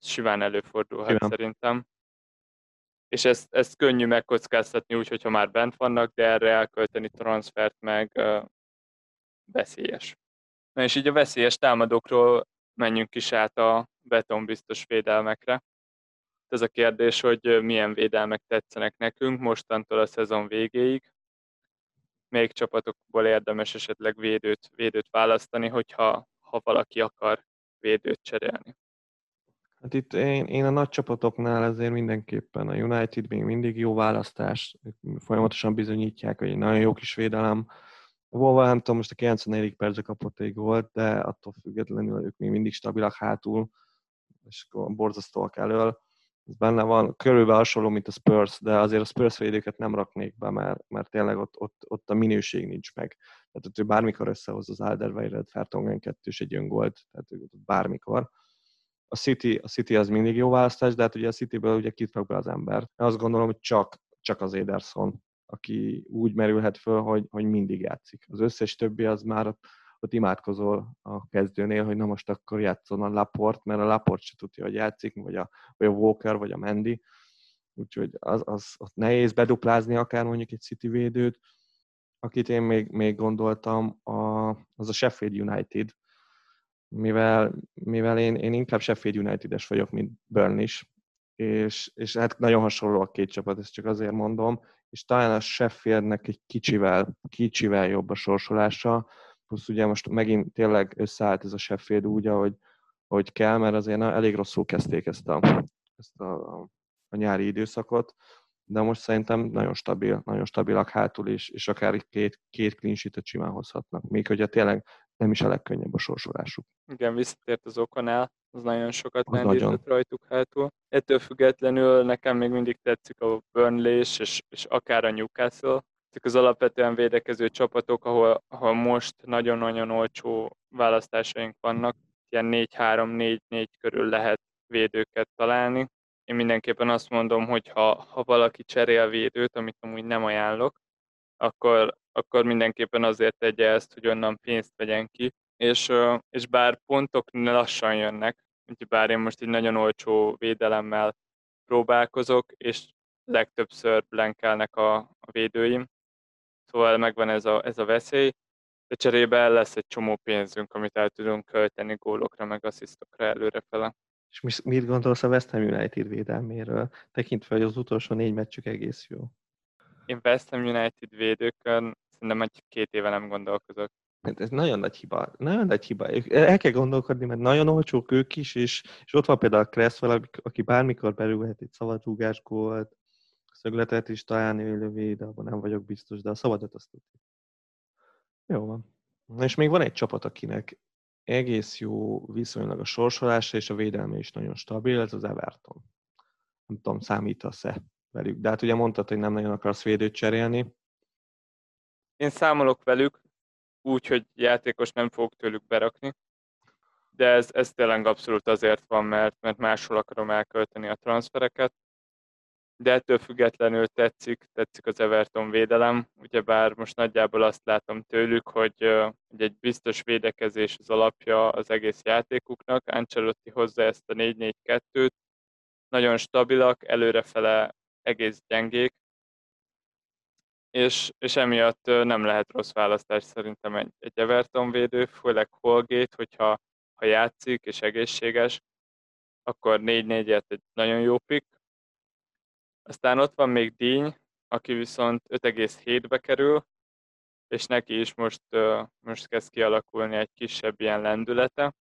A: simán előfordulhat Igen. szerintem. És ezt, ezt könnyű megkockáztatni úgy, hogyha már bent vannak, de erre elkölteni transfert meg uh, veszélyes. Na és így a veszélyes támadókról menjünk is át a betonbiztos védelmekre. Ez a kérdés, hogy milyen védelmek tetszenek nekünk mostantól a szezon végéig. Még csapatokból érdemes esetleg védőt, védőt választani, hogyha ha valaki akar védőt cserélni.
C: Hát itt én, én a nagy csapatoknál azért mindenképpen a United még mindig jó választás, folyamatosan bizonyítják, hogy egy nagyon jó kis védelem. A Wolverhampton most a 94. percre kapott egy gólt, de attól függetlenül ők még mindig stabilak hátul, és borzasztóak elől. Ez benne van, körülbelül hasonló, mint a Spurs, de azért a Spurs védőket nem raknék be, mert, mert tényleg ott, ott, ott a minőség nincs meg. Tehát ott ő bármikor összehoz az Alderweireld, Fertongen kettős egy öngolt, tehát bármikor a City, a City az mindig jó választás, de hát ugye a Cityből ugye kit rak be az ember. Én azt gondolom, hogy csak, csak az Ederson. aki úgy merülhet föl, hogy, hogy mindig játszik. Az összes többi az már ott, ott imádkozol a kezdőnél, hogy na most akkor játszon a Laport, mert a Laport se tudja, hogy játszik, vagy a, vagy a Walker, vagy a Mendy. Úgyhogy az, az, az nehéz beduplázni akár mondjuk egy City védőt. Akit én még, még gondoltam, a, az a Sheffield United, mivel, mivel én, én inkább Sheffield United-es vagyok, mint Burn is, és, és hát nagyon hasonló a két csapat, ezt csak azért mondom, és talán a Sheffieldnek egy kicsivel, kicsivel jobb a sorsolása, plusz ugye most megint tényleg összeállt ez a Sheffield úgy, ahogy, ahogy kell, mert azért na, elég rosszul kezdték ezt a, ezt a, a nyári időszakot, de most szerintem nagyon stabil, nagyon stabilak hátul is, és akár két, két clean sheet simán hozhatnak, még hogyha tényleg nem is a legkönnyebb a sorsolásuk.
A: Igen, visszatért az okonál, az nagyon sokat lendített rajtuk hátul. Ettől függetlenül nekem még mindig tetszik a Burnley és, és akár a Newcastle. Ezek az alapvetően védekező csapatok, ahol, ahol most nagyon-nagyon olcsó választásaink vannak. Ilyen 4-3-4-4 körül lehet védőket találni. Én mindenképpen azt mondom, hogy ha, ha valaki cserél védőt, amit amúgy nem ajánlok, akkor, akkor mindenképpen azért tegye ezt, hogy onnan pénzt vegyen ki, és, és bár pontok lassan jönnek, bár én most egy nagyon olcsó védelemmel próbálkozok, és legtöbbször blankelnek a, a védőim, szóval megvan ez a, ez a veszély, de cserébe lesz egy csomó pénzünk, amit el tudunk költeni gólokra, meg asszisztokra előrefele.
C: És mit gondolsz a West Ham United védelméről, tekintve, hogy az utolsó négy meccsük egész jó?
A: Én West Ham United védőkön szerintem egy két éve nem gondolkozok.
C: Hát ez nagyon nagy hiba. Nagyon nagy hiba. El kell gondolkodni, mert nagyon olcsók ők is, és, és ott van például a Cresswell, aki bármikor belülhet egy szabadrúgás gólt, szögletet is találni ő de abban nem vagyok biztos, de a szabadat azt tudjuk. Jó van. És még van egy csapat, akinek egész jó viszonylag a sorsolása, és a védelme is nagyon stabil, ez az Everton. Nem tudom, számítasz-e velük. De hát ugye mondtad, hogy nem nagyon akarsz védőt cserélni.
A: Én számolok velük, úgy, hogy játékos nem fogok tőlük berakni, de ez, ez tényleg abszolút azért van, mert, mert máshol akarom elkölteni a transfereket, de ettől függetlenül tetszik, tetszik az Everton védelem, ugyebár most nagyjából azt látom tőlük, hogy, hogy egy biztos védekezés az alapja az egész játékuknak, Ancelotti hozza ezt a 4-4-2-t, nagyon stabilak, előrefele egész gyengék, és, és emiatt nem lehet rossz választás szerintem egy, egy Everton védő, főleg Holgate, hogyha ha játszik és egészséges, akkor 4-4-et egy nagyon jó pick. Aztán ott van még Díny, aki viszont 5,7-be kerül, és neki is most, most kezd kialakulni egy kisebb ilyen lendülete.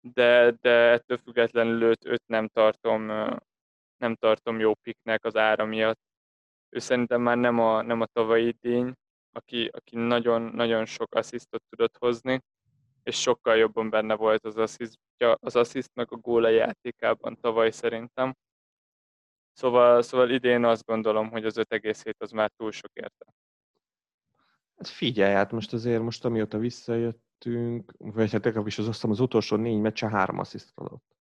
A: De, de ettől függetlenül őt, őt nem tartom nem tartom jó piknek az ára miatt ő szerintem már nem a, nem a tavalyi idény, aki, aki nagyon, nagyon sok asszisztot tudott hozni, és sokkal jobban benne volt az assziszt, az assziszt meg a góla játékában tavaly szerintem. Szóval, szóval idén azt gondolom, hogy az 5,7 az már túl sok érte.
C: Hát figyelj, hát most azért most amióta visszajöttünk, vagy hát legalábbis is az, osztam, az utolsó négy meccse három asszisztot adott.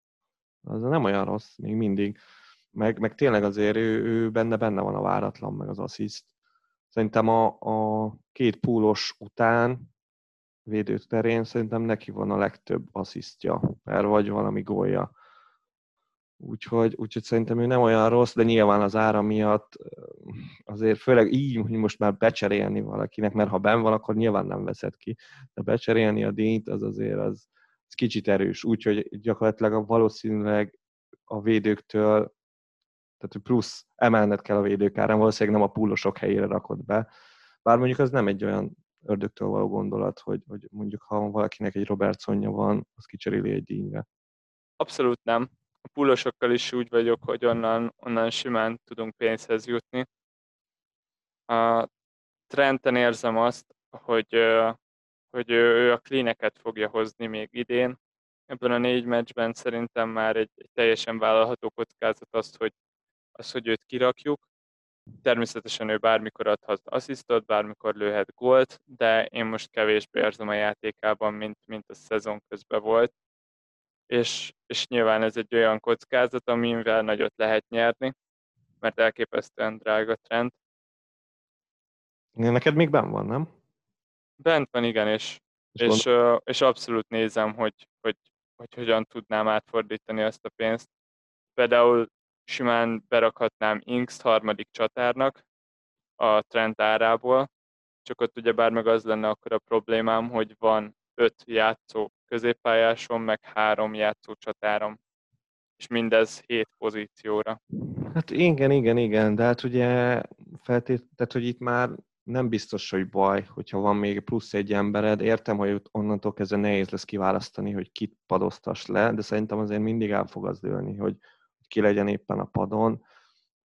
C: Az nem olyan rossz, még mindig meg, meg tényleg azért ő, ő benne, benne van a váratlan, meg az assziszt. Szerintem a, a két púlos után védők terén szerintem neki van a legtöbb asszisztja, per vagy valami gólja. Úgyhogy, úgyhogy szerintem ő nem olyan rossz, de nyilván az ára miatt azért főleg így, hogy most már becserélni valakinek, mert ha ben van, akkor nyilván nem veszed ki, de becserélni a díjt, az azért az, az kicsit erős. Úgyhogy gyakorlatilag valószínűleg a védőktől tehát plusz emelned kell a védőkárán, valószínűleg nem a púlosok helyére rakod be. Bár mondjuk az nem egy olyan ördögtől való gondolat, hogy, hogy mondjuk ha valakinek egy Robertsonja van, az kicseréli egy díjra.
A: Abszolút nem. A púlosokkal is úgy vagyok, hogy onnan, onnan simán tudunk pénzhez jutni. A Trenten érzem azt, hogy, hogy ő a cleaneket fogja hozni még idén. Ebben a négy meccsben szerintem már egy, egy teljesen vállalható kockázat az, hogy az, hogy őt kirakjuk. Természetesen ő bármikor adhat asszisztot, bármikor lőhet gólt, de én most kevésbé érzem a játékában, mint, mint a szezon közben volt. És, és nyilván ez egy olyan kockázat, amivel nagyot lehet nyerni, mert elképesztően drága trend.
C: Neked még benn van, nem?
A: Bent van, igen, és, és, és, gond... és abszolút nézem, hogy, hogy, hogy hogyan tudnám átfordítani ezt a pénzt. Például simán berakhatnám Inks harmadik csatárnak a Trent árából, csak ott ugye bár meg az lenne akkor a problémám, hogy van öt játszó középpályásom, meg három játszó csatárom, és mindez hét pozícióra.
C: Hát igen, igen, igen, de hát ugye feltét, tehát, hogy itt már nem biztos, hogy baj, hogyha van még plusz egy embered. Értem, hogy onnantól kezdve nehéz lesz kiválasztani, hogy kit padoztas le, de szerintem azért mindig el fog az dőlni, hogy ki legyen éppen a padon,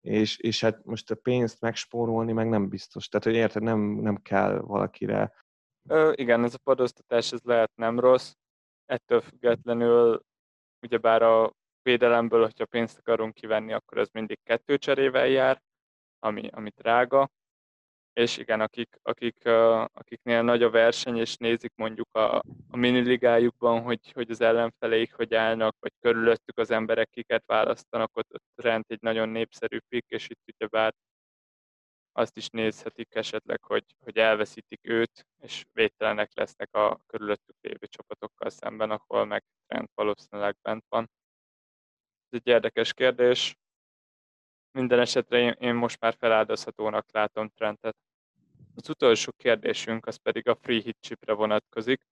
C: és, és hát most a pénzt megspórolni meg nem biztos. Tehát, hogy érted, nem, nem kell valakire.
A: Ö, igen, ez a padoztatás ez lehet nem rossz. Ettől függetlenül, ugyebár a védelemből, hogyha pénzt akarunk kivenni, akkor ez mindig kettő cserével jár, ami, ami drága. És igen, akik, akik, akiknél nagy a verseny, és nézik mondjuk a, a miniligájukban, hogy, hogy az ellenfeleik hogy állnak, vagy körülöttük az emberek kiket választanak, ott, ott rend egy nagyon népszerű pik, és itt ugye bár azt is nézhetik esetleg, hogy, hogy elveszítik őt, és védtelenek lesznek a körülöttük lévő csapatokkal szemben, ahol meg Trent valószínűleg bent van. Ez egy érdekes kérdés. Minden esetre én, én most már feláldozhatónak látom Trentet. Az utolsó kérdésünk az pedig a free hit chipre vonatkozik.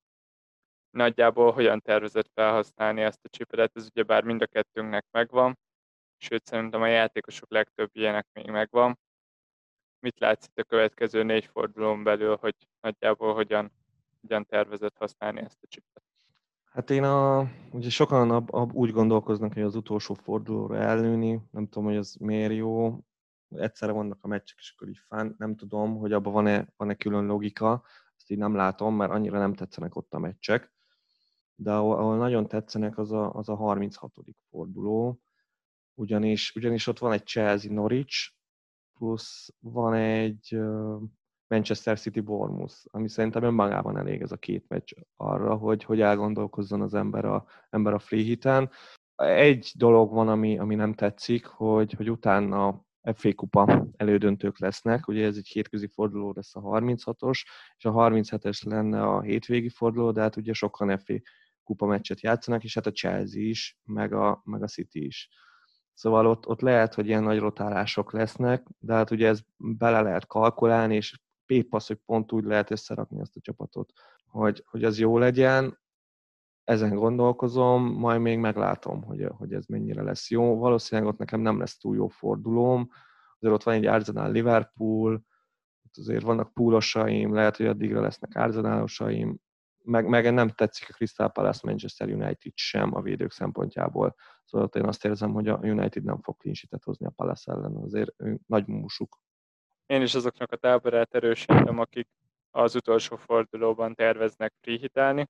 A: Nagyjából hogyan tervezett felhasználni ezt a chipet? Ez ugyebár mind a kettőnknek megvan, sőt szerintem a játékosok legtöbbjének még megvan. Mit látsz a következő négy fordulón belül, hogy nagyjából hogyan, hogyan tervezett használni ezt a chipet?
C: Hát én a, ugye sokan ab, ab, úgy gondolkoznak, hogy az utolsó fordulóra elnőni, nem tudom, hogy ez miért jó egyszerre vannak a meccsek, és akkor így fán, nem tudom, hogy abban van-e, van-e külön logika, ezt így nem látom, mert annyira nem tetszenek ott a meccsek. De ahol, ahol nagyon tetszenek, az a, az a 36. forduló, ugyanis, ugyanis ott van egy Chelsea Norwich, plusz van egy Manchester City Bournemouth, ami szerintem önmagában elég ez a két meccs arra, hogy, hogy elgondolkozzon az ember a, ember a free hiten. Egy dolog van, ami, ami nem tetszik, hogy, hogy utána FA kupa elődöntők lesznek, ugye ez egy hétközi forduló lesz a 36-os, és a 37-es lenne a hétvégi forduló, de hát ugye sokan FA kupa meccset játszanak, és hát a Chelsea is, meg a, meg a City is. Szóval ott, ott lehet, hogy ilyen nagy rotálások lesznek, de hát ugye ez bele lehet kalkulálni, és épp az, hogy pont úgy lehet összerakni ezt a csapatot, hogy, hogy az jó legyen, ezen gondolkozom, majd még meglátom, hogy, hogy ez mennyire lesz jó. Valószínűleg ott nekem nem lesz túl jó fordulóm, azért ott van egy Arsenal Liverpool, ott azért vannak púlosaim, lehet, hogy addigra lesznek Arsenálosaim, meg, meg nem tetszik a Crystal Palace Manchester United sem a védők szempontjából. Szóval én azt érzem, hogy a United nem fog clean hozni a Palace ellen, azért nagy musuk.
A: Én is azoknak a táborát erősítem, akik az utolsó fordulóban terveznek free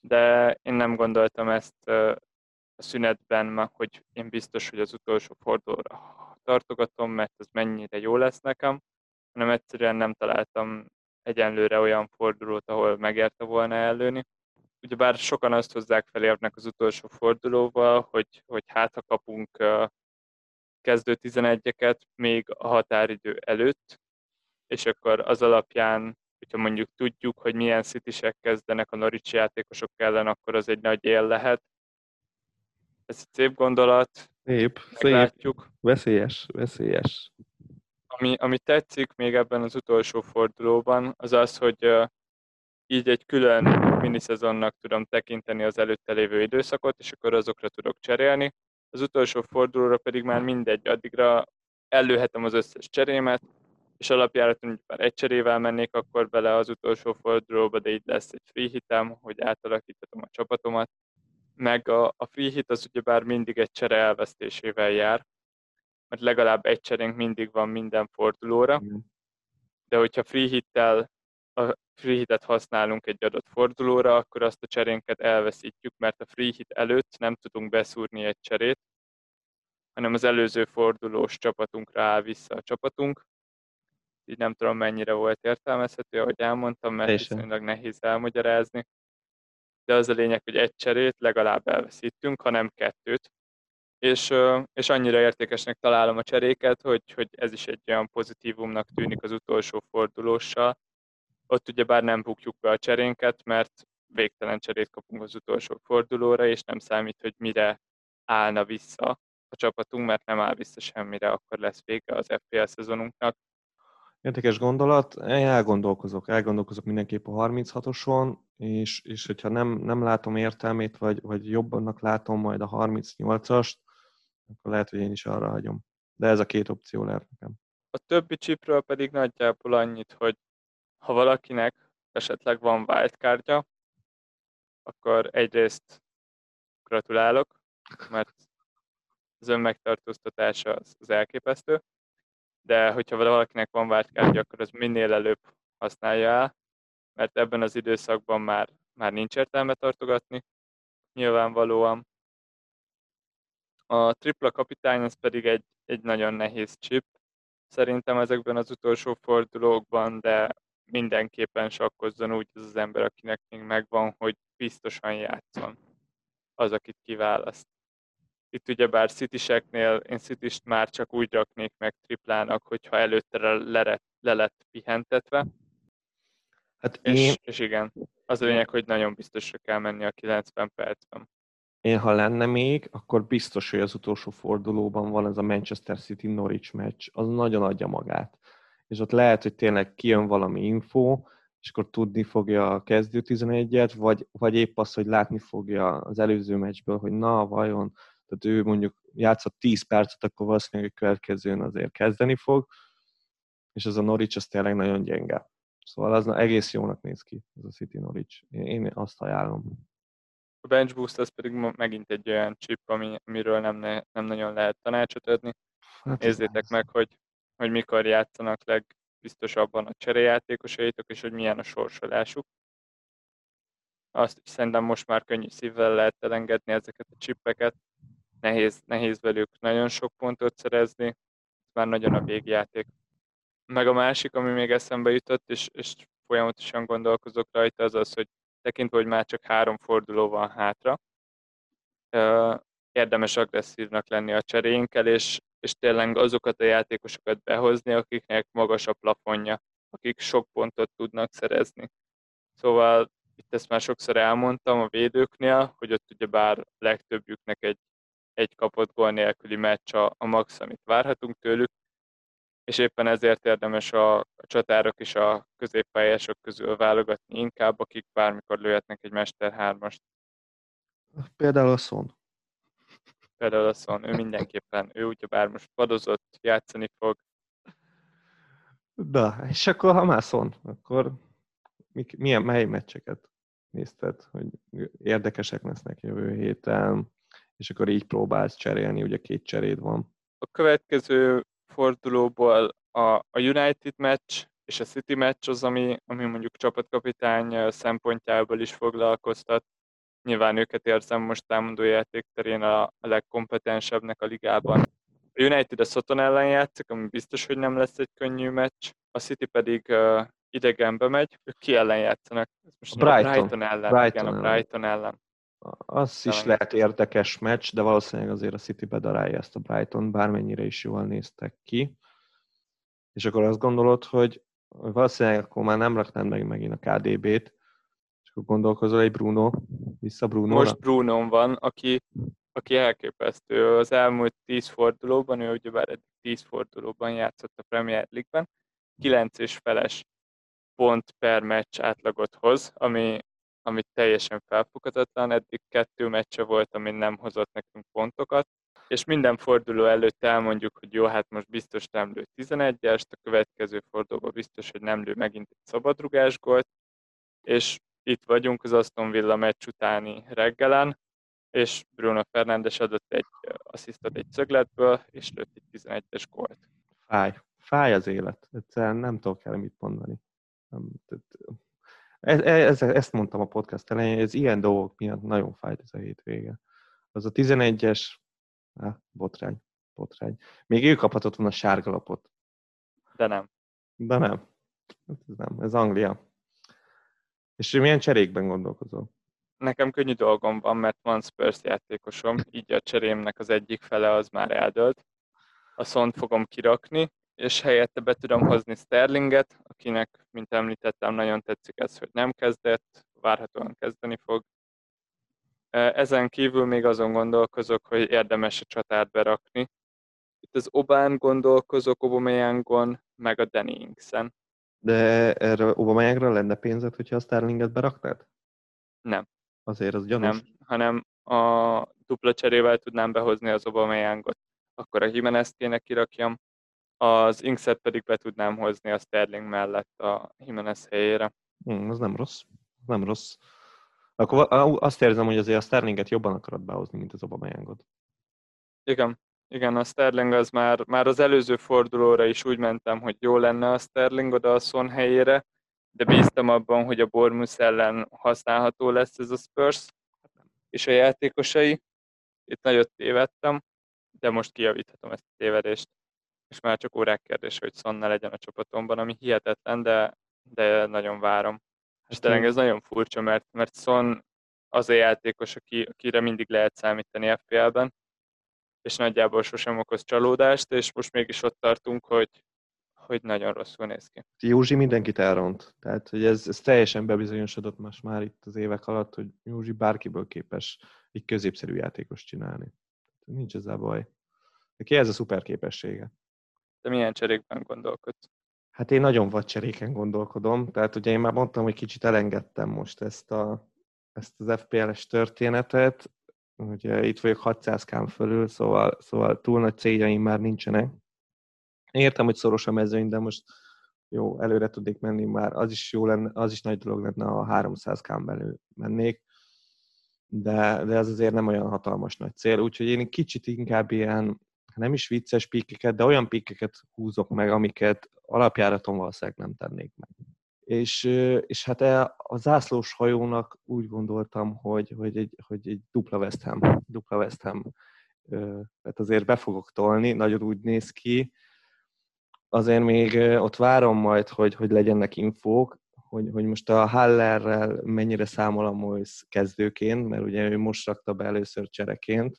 A: de én nem gondoltam ezt a szünetben, hogy én biztos, hogy az utolsó fordulóra tartogatom, mert ez mennyire jó lesz nekem, hanem egyszerűen nem találtam egyenlőre olyan fordulót, ahol megérte volna előni. Ugyebár sokan azt hozzák felérnek az utolsó fordulóval, hogy, hogy hát ha kapunk kezdő 11-eket még a határidő előtt, és akkor az alapján hogyha mondjuk tudjuk, hogy milyen szitisek kezdenek a Norwich játékosok ellen, akkor az egy nagy él lehet. Ez egy szép gondolat.
C: Szép, szép. Veszélyes, veszélyes.
A: Ami, ami tetszik még ebben az utolsó fordulóban, az az, hogy így egy külön miniszezonnak tudom tekinteni az előtte lévő időszakot, és akkor azokra tudok cserélni. Az utolsó fordulóra pedig már mindegy, addigra előhetem az összes cserémet, és alapjáraton hogy már egy cserével mennék akkor bele az utolsó fordulóba, de így lesz egy free hitem, hogy átalakíthatom a csapatomat. Meg a, a free hit az ugyebár mindig egy csere elvesztésével jár, mert legalább egy cserénk mindig van minden fordulóra, de hogyha free hittel a free hitet használunk egy adott fordulóra, akkor azt a cserénket elveszítjük, mert a free hit előtt nem tudunk beszúrni egy cserét, hanem az előző fordulós csapatunkra áll vissza a csapatunk, így nem tudom mennyire volt értelmezhető, ahogy elmondtam, mert Teljesen. viszonylag nehéz elmagyarázni. De az a lényeg, hogy egy cserét legalább elveszítünk, hanem kettőt. És, és annyira értékesnek találom a cseréket, hogy, hogy ez is egy olyan pozitívumnak tűnik az utolsó fordulóssal. Ott ugye bár nem bukjuk be a cserénket, mert végtelen cserét kapunk az utolsó fordulóra, és nem számít, hogy mire állna vissza a csapatunk, mert nem áll vissza semmire, akkor lesz vége az FPL szezonunknak.
C: Érdekes gondolat, elgondolkozok, elgondolkozok mindenképp a 36-oson, és, és hogyha nem, nem látom értelmét, vagy, vagy jobbannak látom majd a 38-ast, akkor lehet, hogy én is arra hagyom. De ez a két opció lehet nekem.
A: A többi chipről pedig nagyjából annyit, hogy ha valakinek esetleg van wildcardja, akkor egyrészt gratulálok, mert az önmegtartóztatása az, az elképesztő, de hogyha valakinek van wildcardja, akkor az minél előbb használja el, mert ebben az időszakban már, már nincs értelme tartogatni, nyilvánvalóan. A tripla kapitány az pedig egy, egy nagyon nehéz chip, szerintem ezekben az utolsó fordulókban, de mindenképpen sakkozzon úgy az az ember, akinek még megvan, hogy biztosan játszon az, akit kiválaszt. Itt ugyebár City-seknél én city már csak úgy raknék meg triplának, hogyha előtte le, le lett pihentetve. Hát és, én... és igen, az a lényeg, hogy nagyon biztosra kell menni a 90 percben.
C: Én, ha lenne még, akkor biztos, hogy az utolsó fordulóban van ez a Manchester City-Norwich meccs, az nagyon adja magát. És ott lehet, hogy tényleg kijön valami info, és akkor tudni fogja a kezdő 11-et, vagy, vagy épp az, hogy látni fogja az előző meccsből, hogy na, vajon, tehát ő mondjuk játszott 10 percet, akkor valószínűleg a következőn azért kezdeni fog, és az a Norwich az tényleg nagyon gyenge. Szóval az egész jónak néz ki, az a City Norwich. Én azt ajánlom.
A: A bench boost az pedig megint egy olyan chip, ami, amiről nem, ne, nem nagyon lehet tanácsot adni. Hát Nézzétek meg, hogy, hogy mikor játszanak legbiztosabban a cserejátékosaitok, és hogy milyen a sorsolásuk. Azt is szerintem most már könnyű szívvel lehet elengedni ezeket a csippeket. Nehéz, nehéz velük nagyon sok pontot szerezni, ez már nagyon a végjáték. Meg a másik, ami még eszembe jutott, és, és folyamatosan gondolkozok rajta, az az, hogy tekintve, hogy már csak három forduló van hátra, érdemes agresszívnak lenni a cseréinkkel, és, és tényleg azokat a játékosokat behozni, akiknek magas a plafonja, akik sok pontot tudnak szerezni. Szóval itt ezt már sokszor elmondtam a védőknél, hogy ott ugye bár legtöbbjüknek egy, egy kapott gól nélküli meccs a, a max, amit várhatunk tőlük, és éppen ezért érdemes a, csatárok és a középpályások közül válogatni inkább, akik bármikor lőhetnek egy Mester 3-ast.
C: Például a Son.
A: Például a Son, ő mindenképpen, ő ugyebár most padozott, játszani fog.
C: Da, és akkor ha már Son, akkor milyen, mely meccseket nézted, hogy érdekesek lesznek jövő héten, és akkor így próbálsz cserélni, ugye két cseréd van.
A: A következő fordulóból a, a United meccs és a City meccs az, ami, ami mondjuk csapatkapitány szempontjából is foglalkoztat. Nyilván őket érzem most támadó játékterén a, a legkompetensebbnek a ligában. A United a Soton ellen játszik, ami biztos, hogy nem lesz egy könnyű meccs. A City pedig uh, idegenbe megy. Ők ki ellen játszanak?
C: Ez most a Brighton. A Brighton
A: ellen. Brighton igen, a Brighton ellen.
C: Az is lehet érdekes meccs, de valószínűleg azért a City bedarálja ezt a Brighton, bármennyire is jól néztek ki. És akkor azt gondolod, hogy valószínűleg akkor már nem raknád meg megint a KDB-t, és akkor gondolkozol egy Bruno, vissza Bruno.
A: Most Bruno van, aki, aki elképesztő. Az elmúlt 10 fordulóban, ő ugyebár eddig 10 fordulóban játszott a Premier League-ben, 9 és feles pont per meccs átlagot hoz, ami, ami teljesen felfoghatatlan. Eddig kettő meccse volt, ami nem hozott nekünk pontokat, és minden forduló előtt elmondjuk, hogy jó, hát most biztos nem lő 11-est, a következő fordulóban biztos, hogy nem lő megint egy szabadrugás gólt, és itt vagyunk az Aston Villa meccs utáni reggelen, és Bruno Fernandes adott egy asszisztot egy szögletből, és lőtt egy 11-es gólt.
C: Fáj. Fáj az élet. Egyszerűen nem tudok el mit mondani. Nem, ez, ez, ezt mondtam a podcast elején, ez ilyen dolgok miatt nagyon fájt ez a hétvége. Az a 11-es, ah, botrány, botrány. Még ő kaphatott volna sárgalapot.
A: De nem.
C: De nem. Ez nem, ez Anglia. És milyen cserékben gondolkozol?
A: nekem könnyű dolgom van, mert van Spurs játékosom, így a cserémnek az egyik fele az már eldőlt. A szont fogom kirakni, és helyette be tudom hozni Sterlinget, akinek, mint említettem, nagyon tetszik ez, hogy nem kezdett, várhatóan kezdeni fog. Ezen kívül még azon gondolkozok, hogy érdemes a csatát berakni. Itt az Obán gondolkozok, Obameyangon, meg a Danny Inksen.
C: De erre Obameyangra lenne pénzed, hogyha a Sterlinget beraknád?
A: Nem.
C: Azért az gyanús.
A: Nem, hanem a dupla cserével tudnám behozni az Obameyangot. Akkor a Jimenez kéne kirakjam, az Inkset pedig be tudnám hozni a Sterling mellett a Jimenez helyére.
C: Hmm, az nem rossz. Nem rossz. Akkor azt érzem, hogy azért a Sterlinget jobban akarod behozni, mint az Obameyangot.
A: Igen, igen, a Sterling az már, már az előző fordulóra is úgy mentem, hogy jó lenne a Sterling oda a Son helyére, de bíztam abban, hogy a Bormus ellen használható lesz ez a Spurs és a játékosai. Itt nagyot tévedtem, de most kijavíthatom ezt a tévedést. És már csak órák kérdés, hogy Son ne legyen a csapatomban, ami hihetetlen, de, de nagyon várom. És tényleg ez nagyon furcsa, mert, mert Son az a játékos, aki, akire mindig lehet számítani FPL-ben, és nagyjából sosem okoz csalódást, és most mégis ott tartunk, hogy, hogy nagyon rosszul néz ki.
C: Józsi mindenkit elront. Tehát, hogy ez, ez teljesen bebizonyosodott most már itt az évek alatt, hogy Józsi bárkiből képes egy középszerű játékos csinálni. Nincs ezzel baj. Neki ez a szuper képessége.
A: De milyen cserékben gondolkodsz?
C: Hát én nagyon vad cseréken gondolkodom, tehát ugye én már mondtam, hogy kicsit elengedtem most ezt, a, ezt az FPL-es történetet, ugye itt vagyok 600 kám fölül, szóval, szóval túl nagy céljaim már nincsenek. Értem, hogy szoros a mezőny, de most jó, előre tudnék menni már, az is jó lenne, az is nagy dolog lenne, ha 300 kám belül mennék, de, de ez azért nem olyan hatalmas nagy cél, úgyhogy én kicsit inkább ilyen, nem is vicces pikkeket, de olyan pikkeket húzok meg, amiket alapjáraton valószínűleg nem tennék meg. És, és hát e, a zászlós hajónak úgy gondoltam, hogy, hogy, egy, hogy egy dupla West Ham, dupla West Ham, tehát azért be fogok tolni, nagyon úgy néz ki, azért még ott várom majd, hogy, hogy legyenek infók, hogy, hogy most a Hallerrel mennyire számol a Mois kezdőként, mert ugye ő most rakta be először csereként.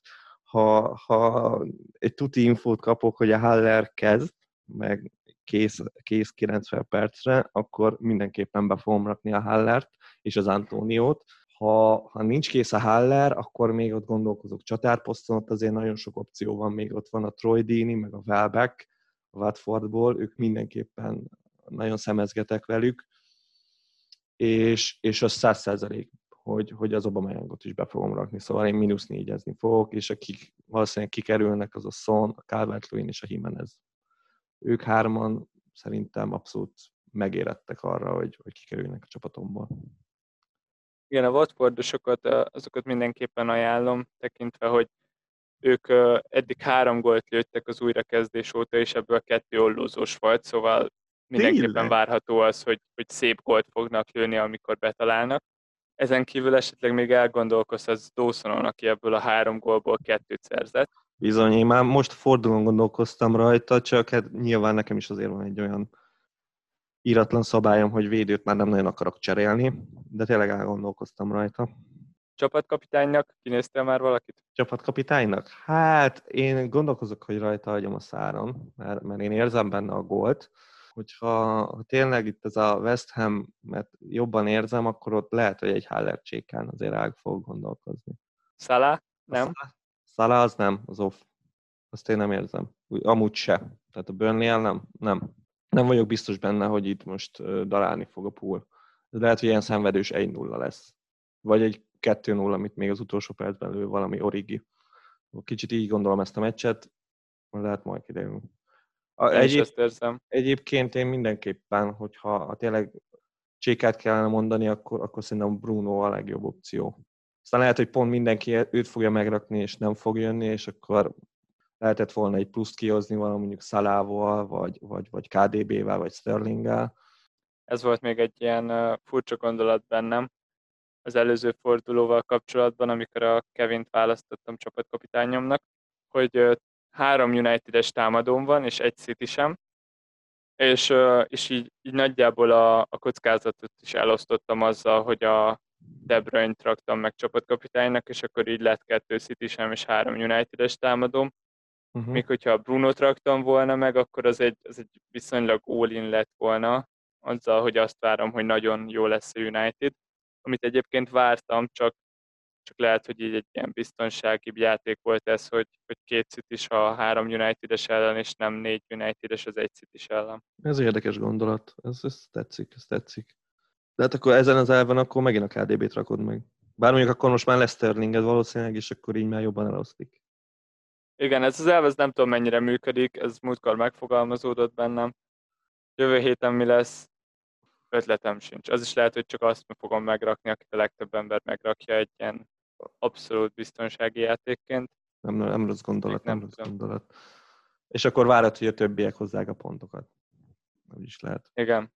C: Ha, ha egy tuti infót kapok, hogy a Haller kezd, meg kész, kész 90 percre, akkor mindenképpen be fogom rakni a Hallert és az Antóniót. Ha, ha nincs kész a Haller, akkor még ott gondolkozok csatárposzton, ott azért nagyon sok opció van, még ott van a Troy Dini, meg a Welbeck, a Watfordból, ők mindenképpen nagyon szemezgetek velük, és, és az száz százalék, hogy, hogy az Obameyangot is be fogom rakni, szóval én mínusz négyezni fogok, és akik valószínűleg kikerülnek, az a Son, a calvert és a Jimenez. Ők hárman szerintem abszolút megérettek arra, hogy, hogy kikerülnek a csapatomból.
A: Igen, a Watfordosokat, azokat mindenképpen ajánlom, tekintve, hogy ők eddig három gólt lőttek az újrakezdés óta, és ebből a kettő ollózós volt, szóval mindenképpen Tényleg? várható az, hogy, hogy szép gólt fognak lőni, amikor betalálnak. Ezen kívül esetleg még elgondolkozhatsz Dawsonon, aki ebből a három gólból kettőt szerzett.
C: Bizony, én már most fordulón gondolkoztam rajta, csak hát nyilván nekem is azért van egy olyan íratlan szabályom, hogy védőt már nem nagyon akarok cserélni, de tényleg elgondolkoztam rajta.
A: Csapatkapitánynak kinéztél már valakit?
C: Csapatkapitánynak? Hát én gondolkozok, hogy rajta hagyom a száron, mert, mert én érzem benne a gólt. Hogyha ha tényleg itt ez a West Ham, mert jobban érzem, akkor ott lehet, hogy egy Haller csékán azért el fog gondolkozni.
A: Szalá? Nem?
C: Szalá az nem, az off. Azt én nem érzem. Úgy, amúgy se. Tehát a burnley nem? Nem. Nem vagyok biztos benne, hogy itt most darálni fog a pool. Lehet, hogy ilyen szenvedős 1-0 lesz. Vagy egy 2-0, amit még az utolsó percben lő valami origi. Kicsit így gondolom ezt a meccset, lehet majd kiderül.
A: Egyéb, ezt érzem.
C: Egyébként én mindenképpen, hogyha ha tényleg csékát kellene mondani, akkor, akkor szerintem Bruno a legjobb opció. Aztán lehet, hogy pont mindenki őt fogja megrakni, és nem fog jönni, és akkor lehetett volna egy pluszt kihozni valami mondjuk Szalával, vagy, vagy, vagy KDB-vel, vagy Sterlinggel.
A: Ez volt még egy ilyen furcsa gondolat bennem, az előző fordulóval kapcsolatban, amikor a Kevint választottam csapatkapitányomnak, hogy három United-es támadón van, és egy City sem, és, és így, így nagyjából a, a kockázatot is elosztottam azzal, hogy a, De Bruyne-t raktam meg csapatkapitánynak, és akkor így lett kettő city sem és három United-es támadom. Uh-huh. Még hogyha a Bruno-t raktam volna meg, akkor az egy, az egy viszonylag all-in lett volna, azzal, hogy azt várom, hogy nagyon jó lesz a United, amit egyébként vártam, csak, csak lehet, hogy így egy ilyen biztonsági játék volt ez, hogy, hogy két city a három United-es ellen, és nem négy United-es az egy city ellen.
C: Ez érdekes gondolat, ez, ez tetszik, ez tetszik. De hát akkor ezen az elven akkor megint a KDB-t rakod meg. Bár mondjuk akkor most már lesz Sterlinged valószínűleg, és akkor így már jobban elosztik.
A: Igen, ez az elv, ez nem tudom mennyire működik, ez múltkor megfogalmazódott bennem. Jövő héten mi lesz, ötletem sincs. Az is lehet, hogy csak azt fogom megrakni, akit a legtöbb ember megrakja egy ilyen abszolút biztonsági játékként.
C: Nem, nem, rossz gondolat, nem, nem rossz gondolat. És akkor várod, hogy a többiek hozzák a pontokat. Nem is lehet.
A: Igen.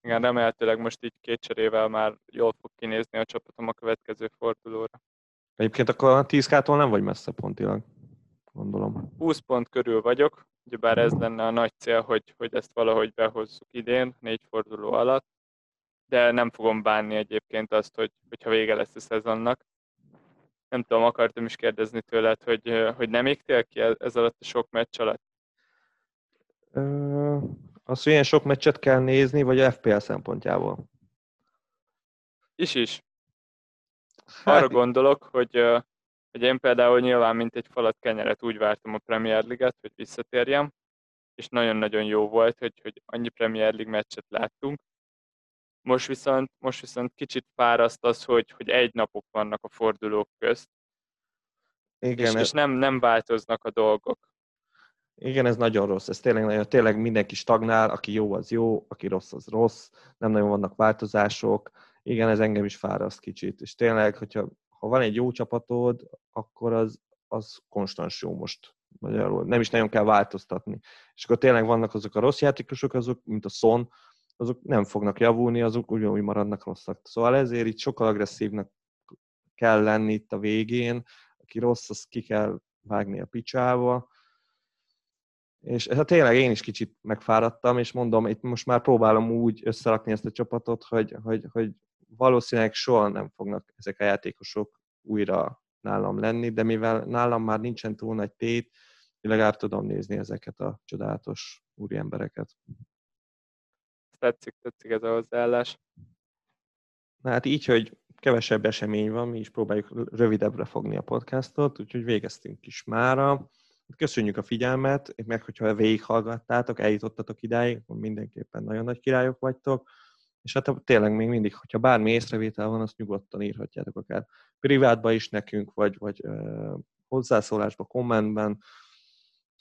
A: Igen, remélhetőleg most így két cserével már jól fog kinézni a csapatom a következő fordulóra.
C: Egyébként akkor a 10 nem vagy messze pontilag, gondolom.
A: 20 pont körül vagyok, Ugyebár ez lenne a nagy cél, hogy, hogy ezt valahogy behozzuk idén, négy forduló alatt, de nem fogom bánni egyébként azt, hogy, hogyha vége lesz a szezonnak. Nem tudom, akartam is kérdezni tőled, hogy, hogy nem égtél ki ez alatt a sok meccs alatt?
C: Ö, azt, hogy ilyen sok meccset kell nézni, vagy a FPL szempontjából?
A: Is is. Hát, Arra gondolok, hogy hogy én például nyilván, mint egy falat kenyeret úgy vártam a Premier League-et, hogy visszatérjem, és nagyon-nagyon jó volt, hogy, hogy annyi Premier League meccset láttunk. Most viszont, most viszont kicsit fáraszt az, hogy, hogy egy napok vannak a fordulók közt, Igen, és, ez... és nem, nem változnak a dolgok.
C: Igen, ez nagyon rossz. Ez tényleg, nagyon, tényleg mindenki stagnál, aki jó, az jó, aki rossz, az rossz. Nem nagyon vannak változások. Igen, ez engem is fáraszt kicsit. És tényleg, hogyha ha van egy jó csapatod, akkor az, az konstans jó most magyarul. Nem is nagyon kell változtatni. És akkor tényleg vannak azok a rossz játékosok, azok, mint a Son, azok nem fognak javulni, azok ugyanúgy maradnak rosszak. Szóval ezért itt sokkal agresszívnak kell lenni itt a végén, aki rossz, az ki kell vágni a picsába. És hát tényleg én is kicsit megfáradtam, és mondom, itt most már próbálom úgy összerakni ezt a csapatot, hogy, hogy, hogy valószínűleg soha nem fognak ezek a játékosok újra nálam lenni, de mivel nálam már nincsen túl nagy tét, legalább tudom nézni ezeket a csodálatos úri embereket.
A: Tetszik, tetszik ez a hozzáállás.
C: Na hát így, hogy kevesebb esemény van, mi is próbáljuk rövidebbre fogni a podcastot, úgyhogy végeztünk is mára. Köszönjük a figyelmet, meg hogyha végighallgattátok, eljutottatok idáig, akkor mindenképpen nagyon nagy királyok vagytok. És hát tényleg még mindig, hogyha bármi észrevétel van, azt nyugodtan írhatjátok akár privátba is nekünk, vagy, vagy uh, hozzászólásba, kommentben.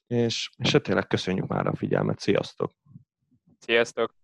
C: És, és hát tényleg köszönjük már a figyelmet. Sziasztok!
A: Sziasztok!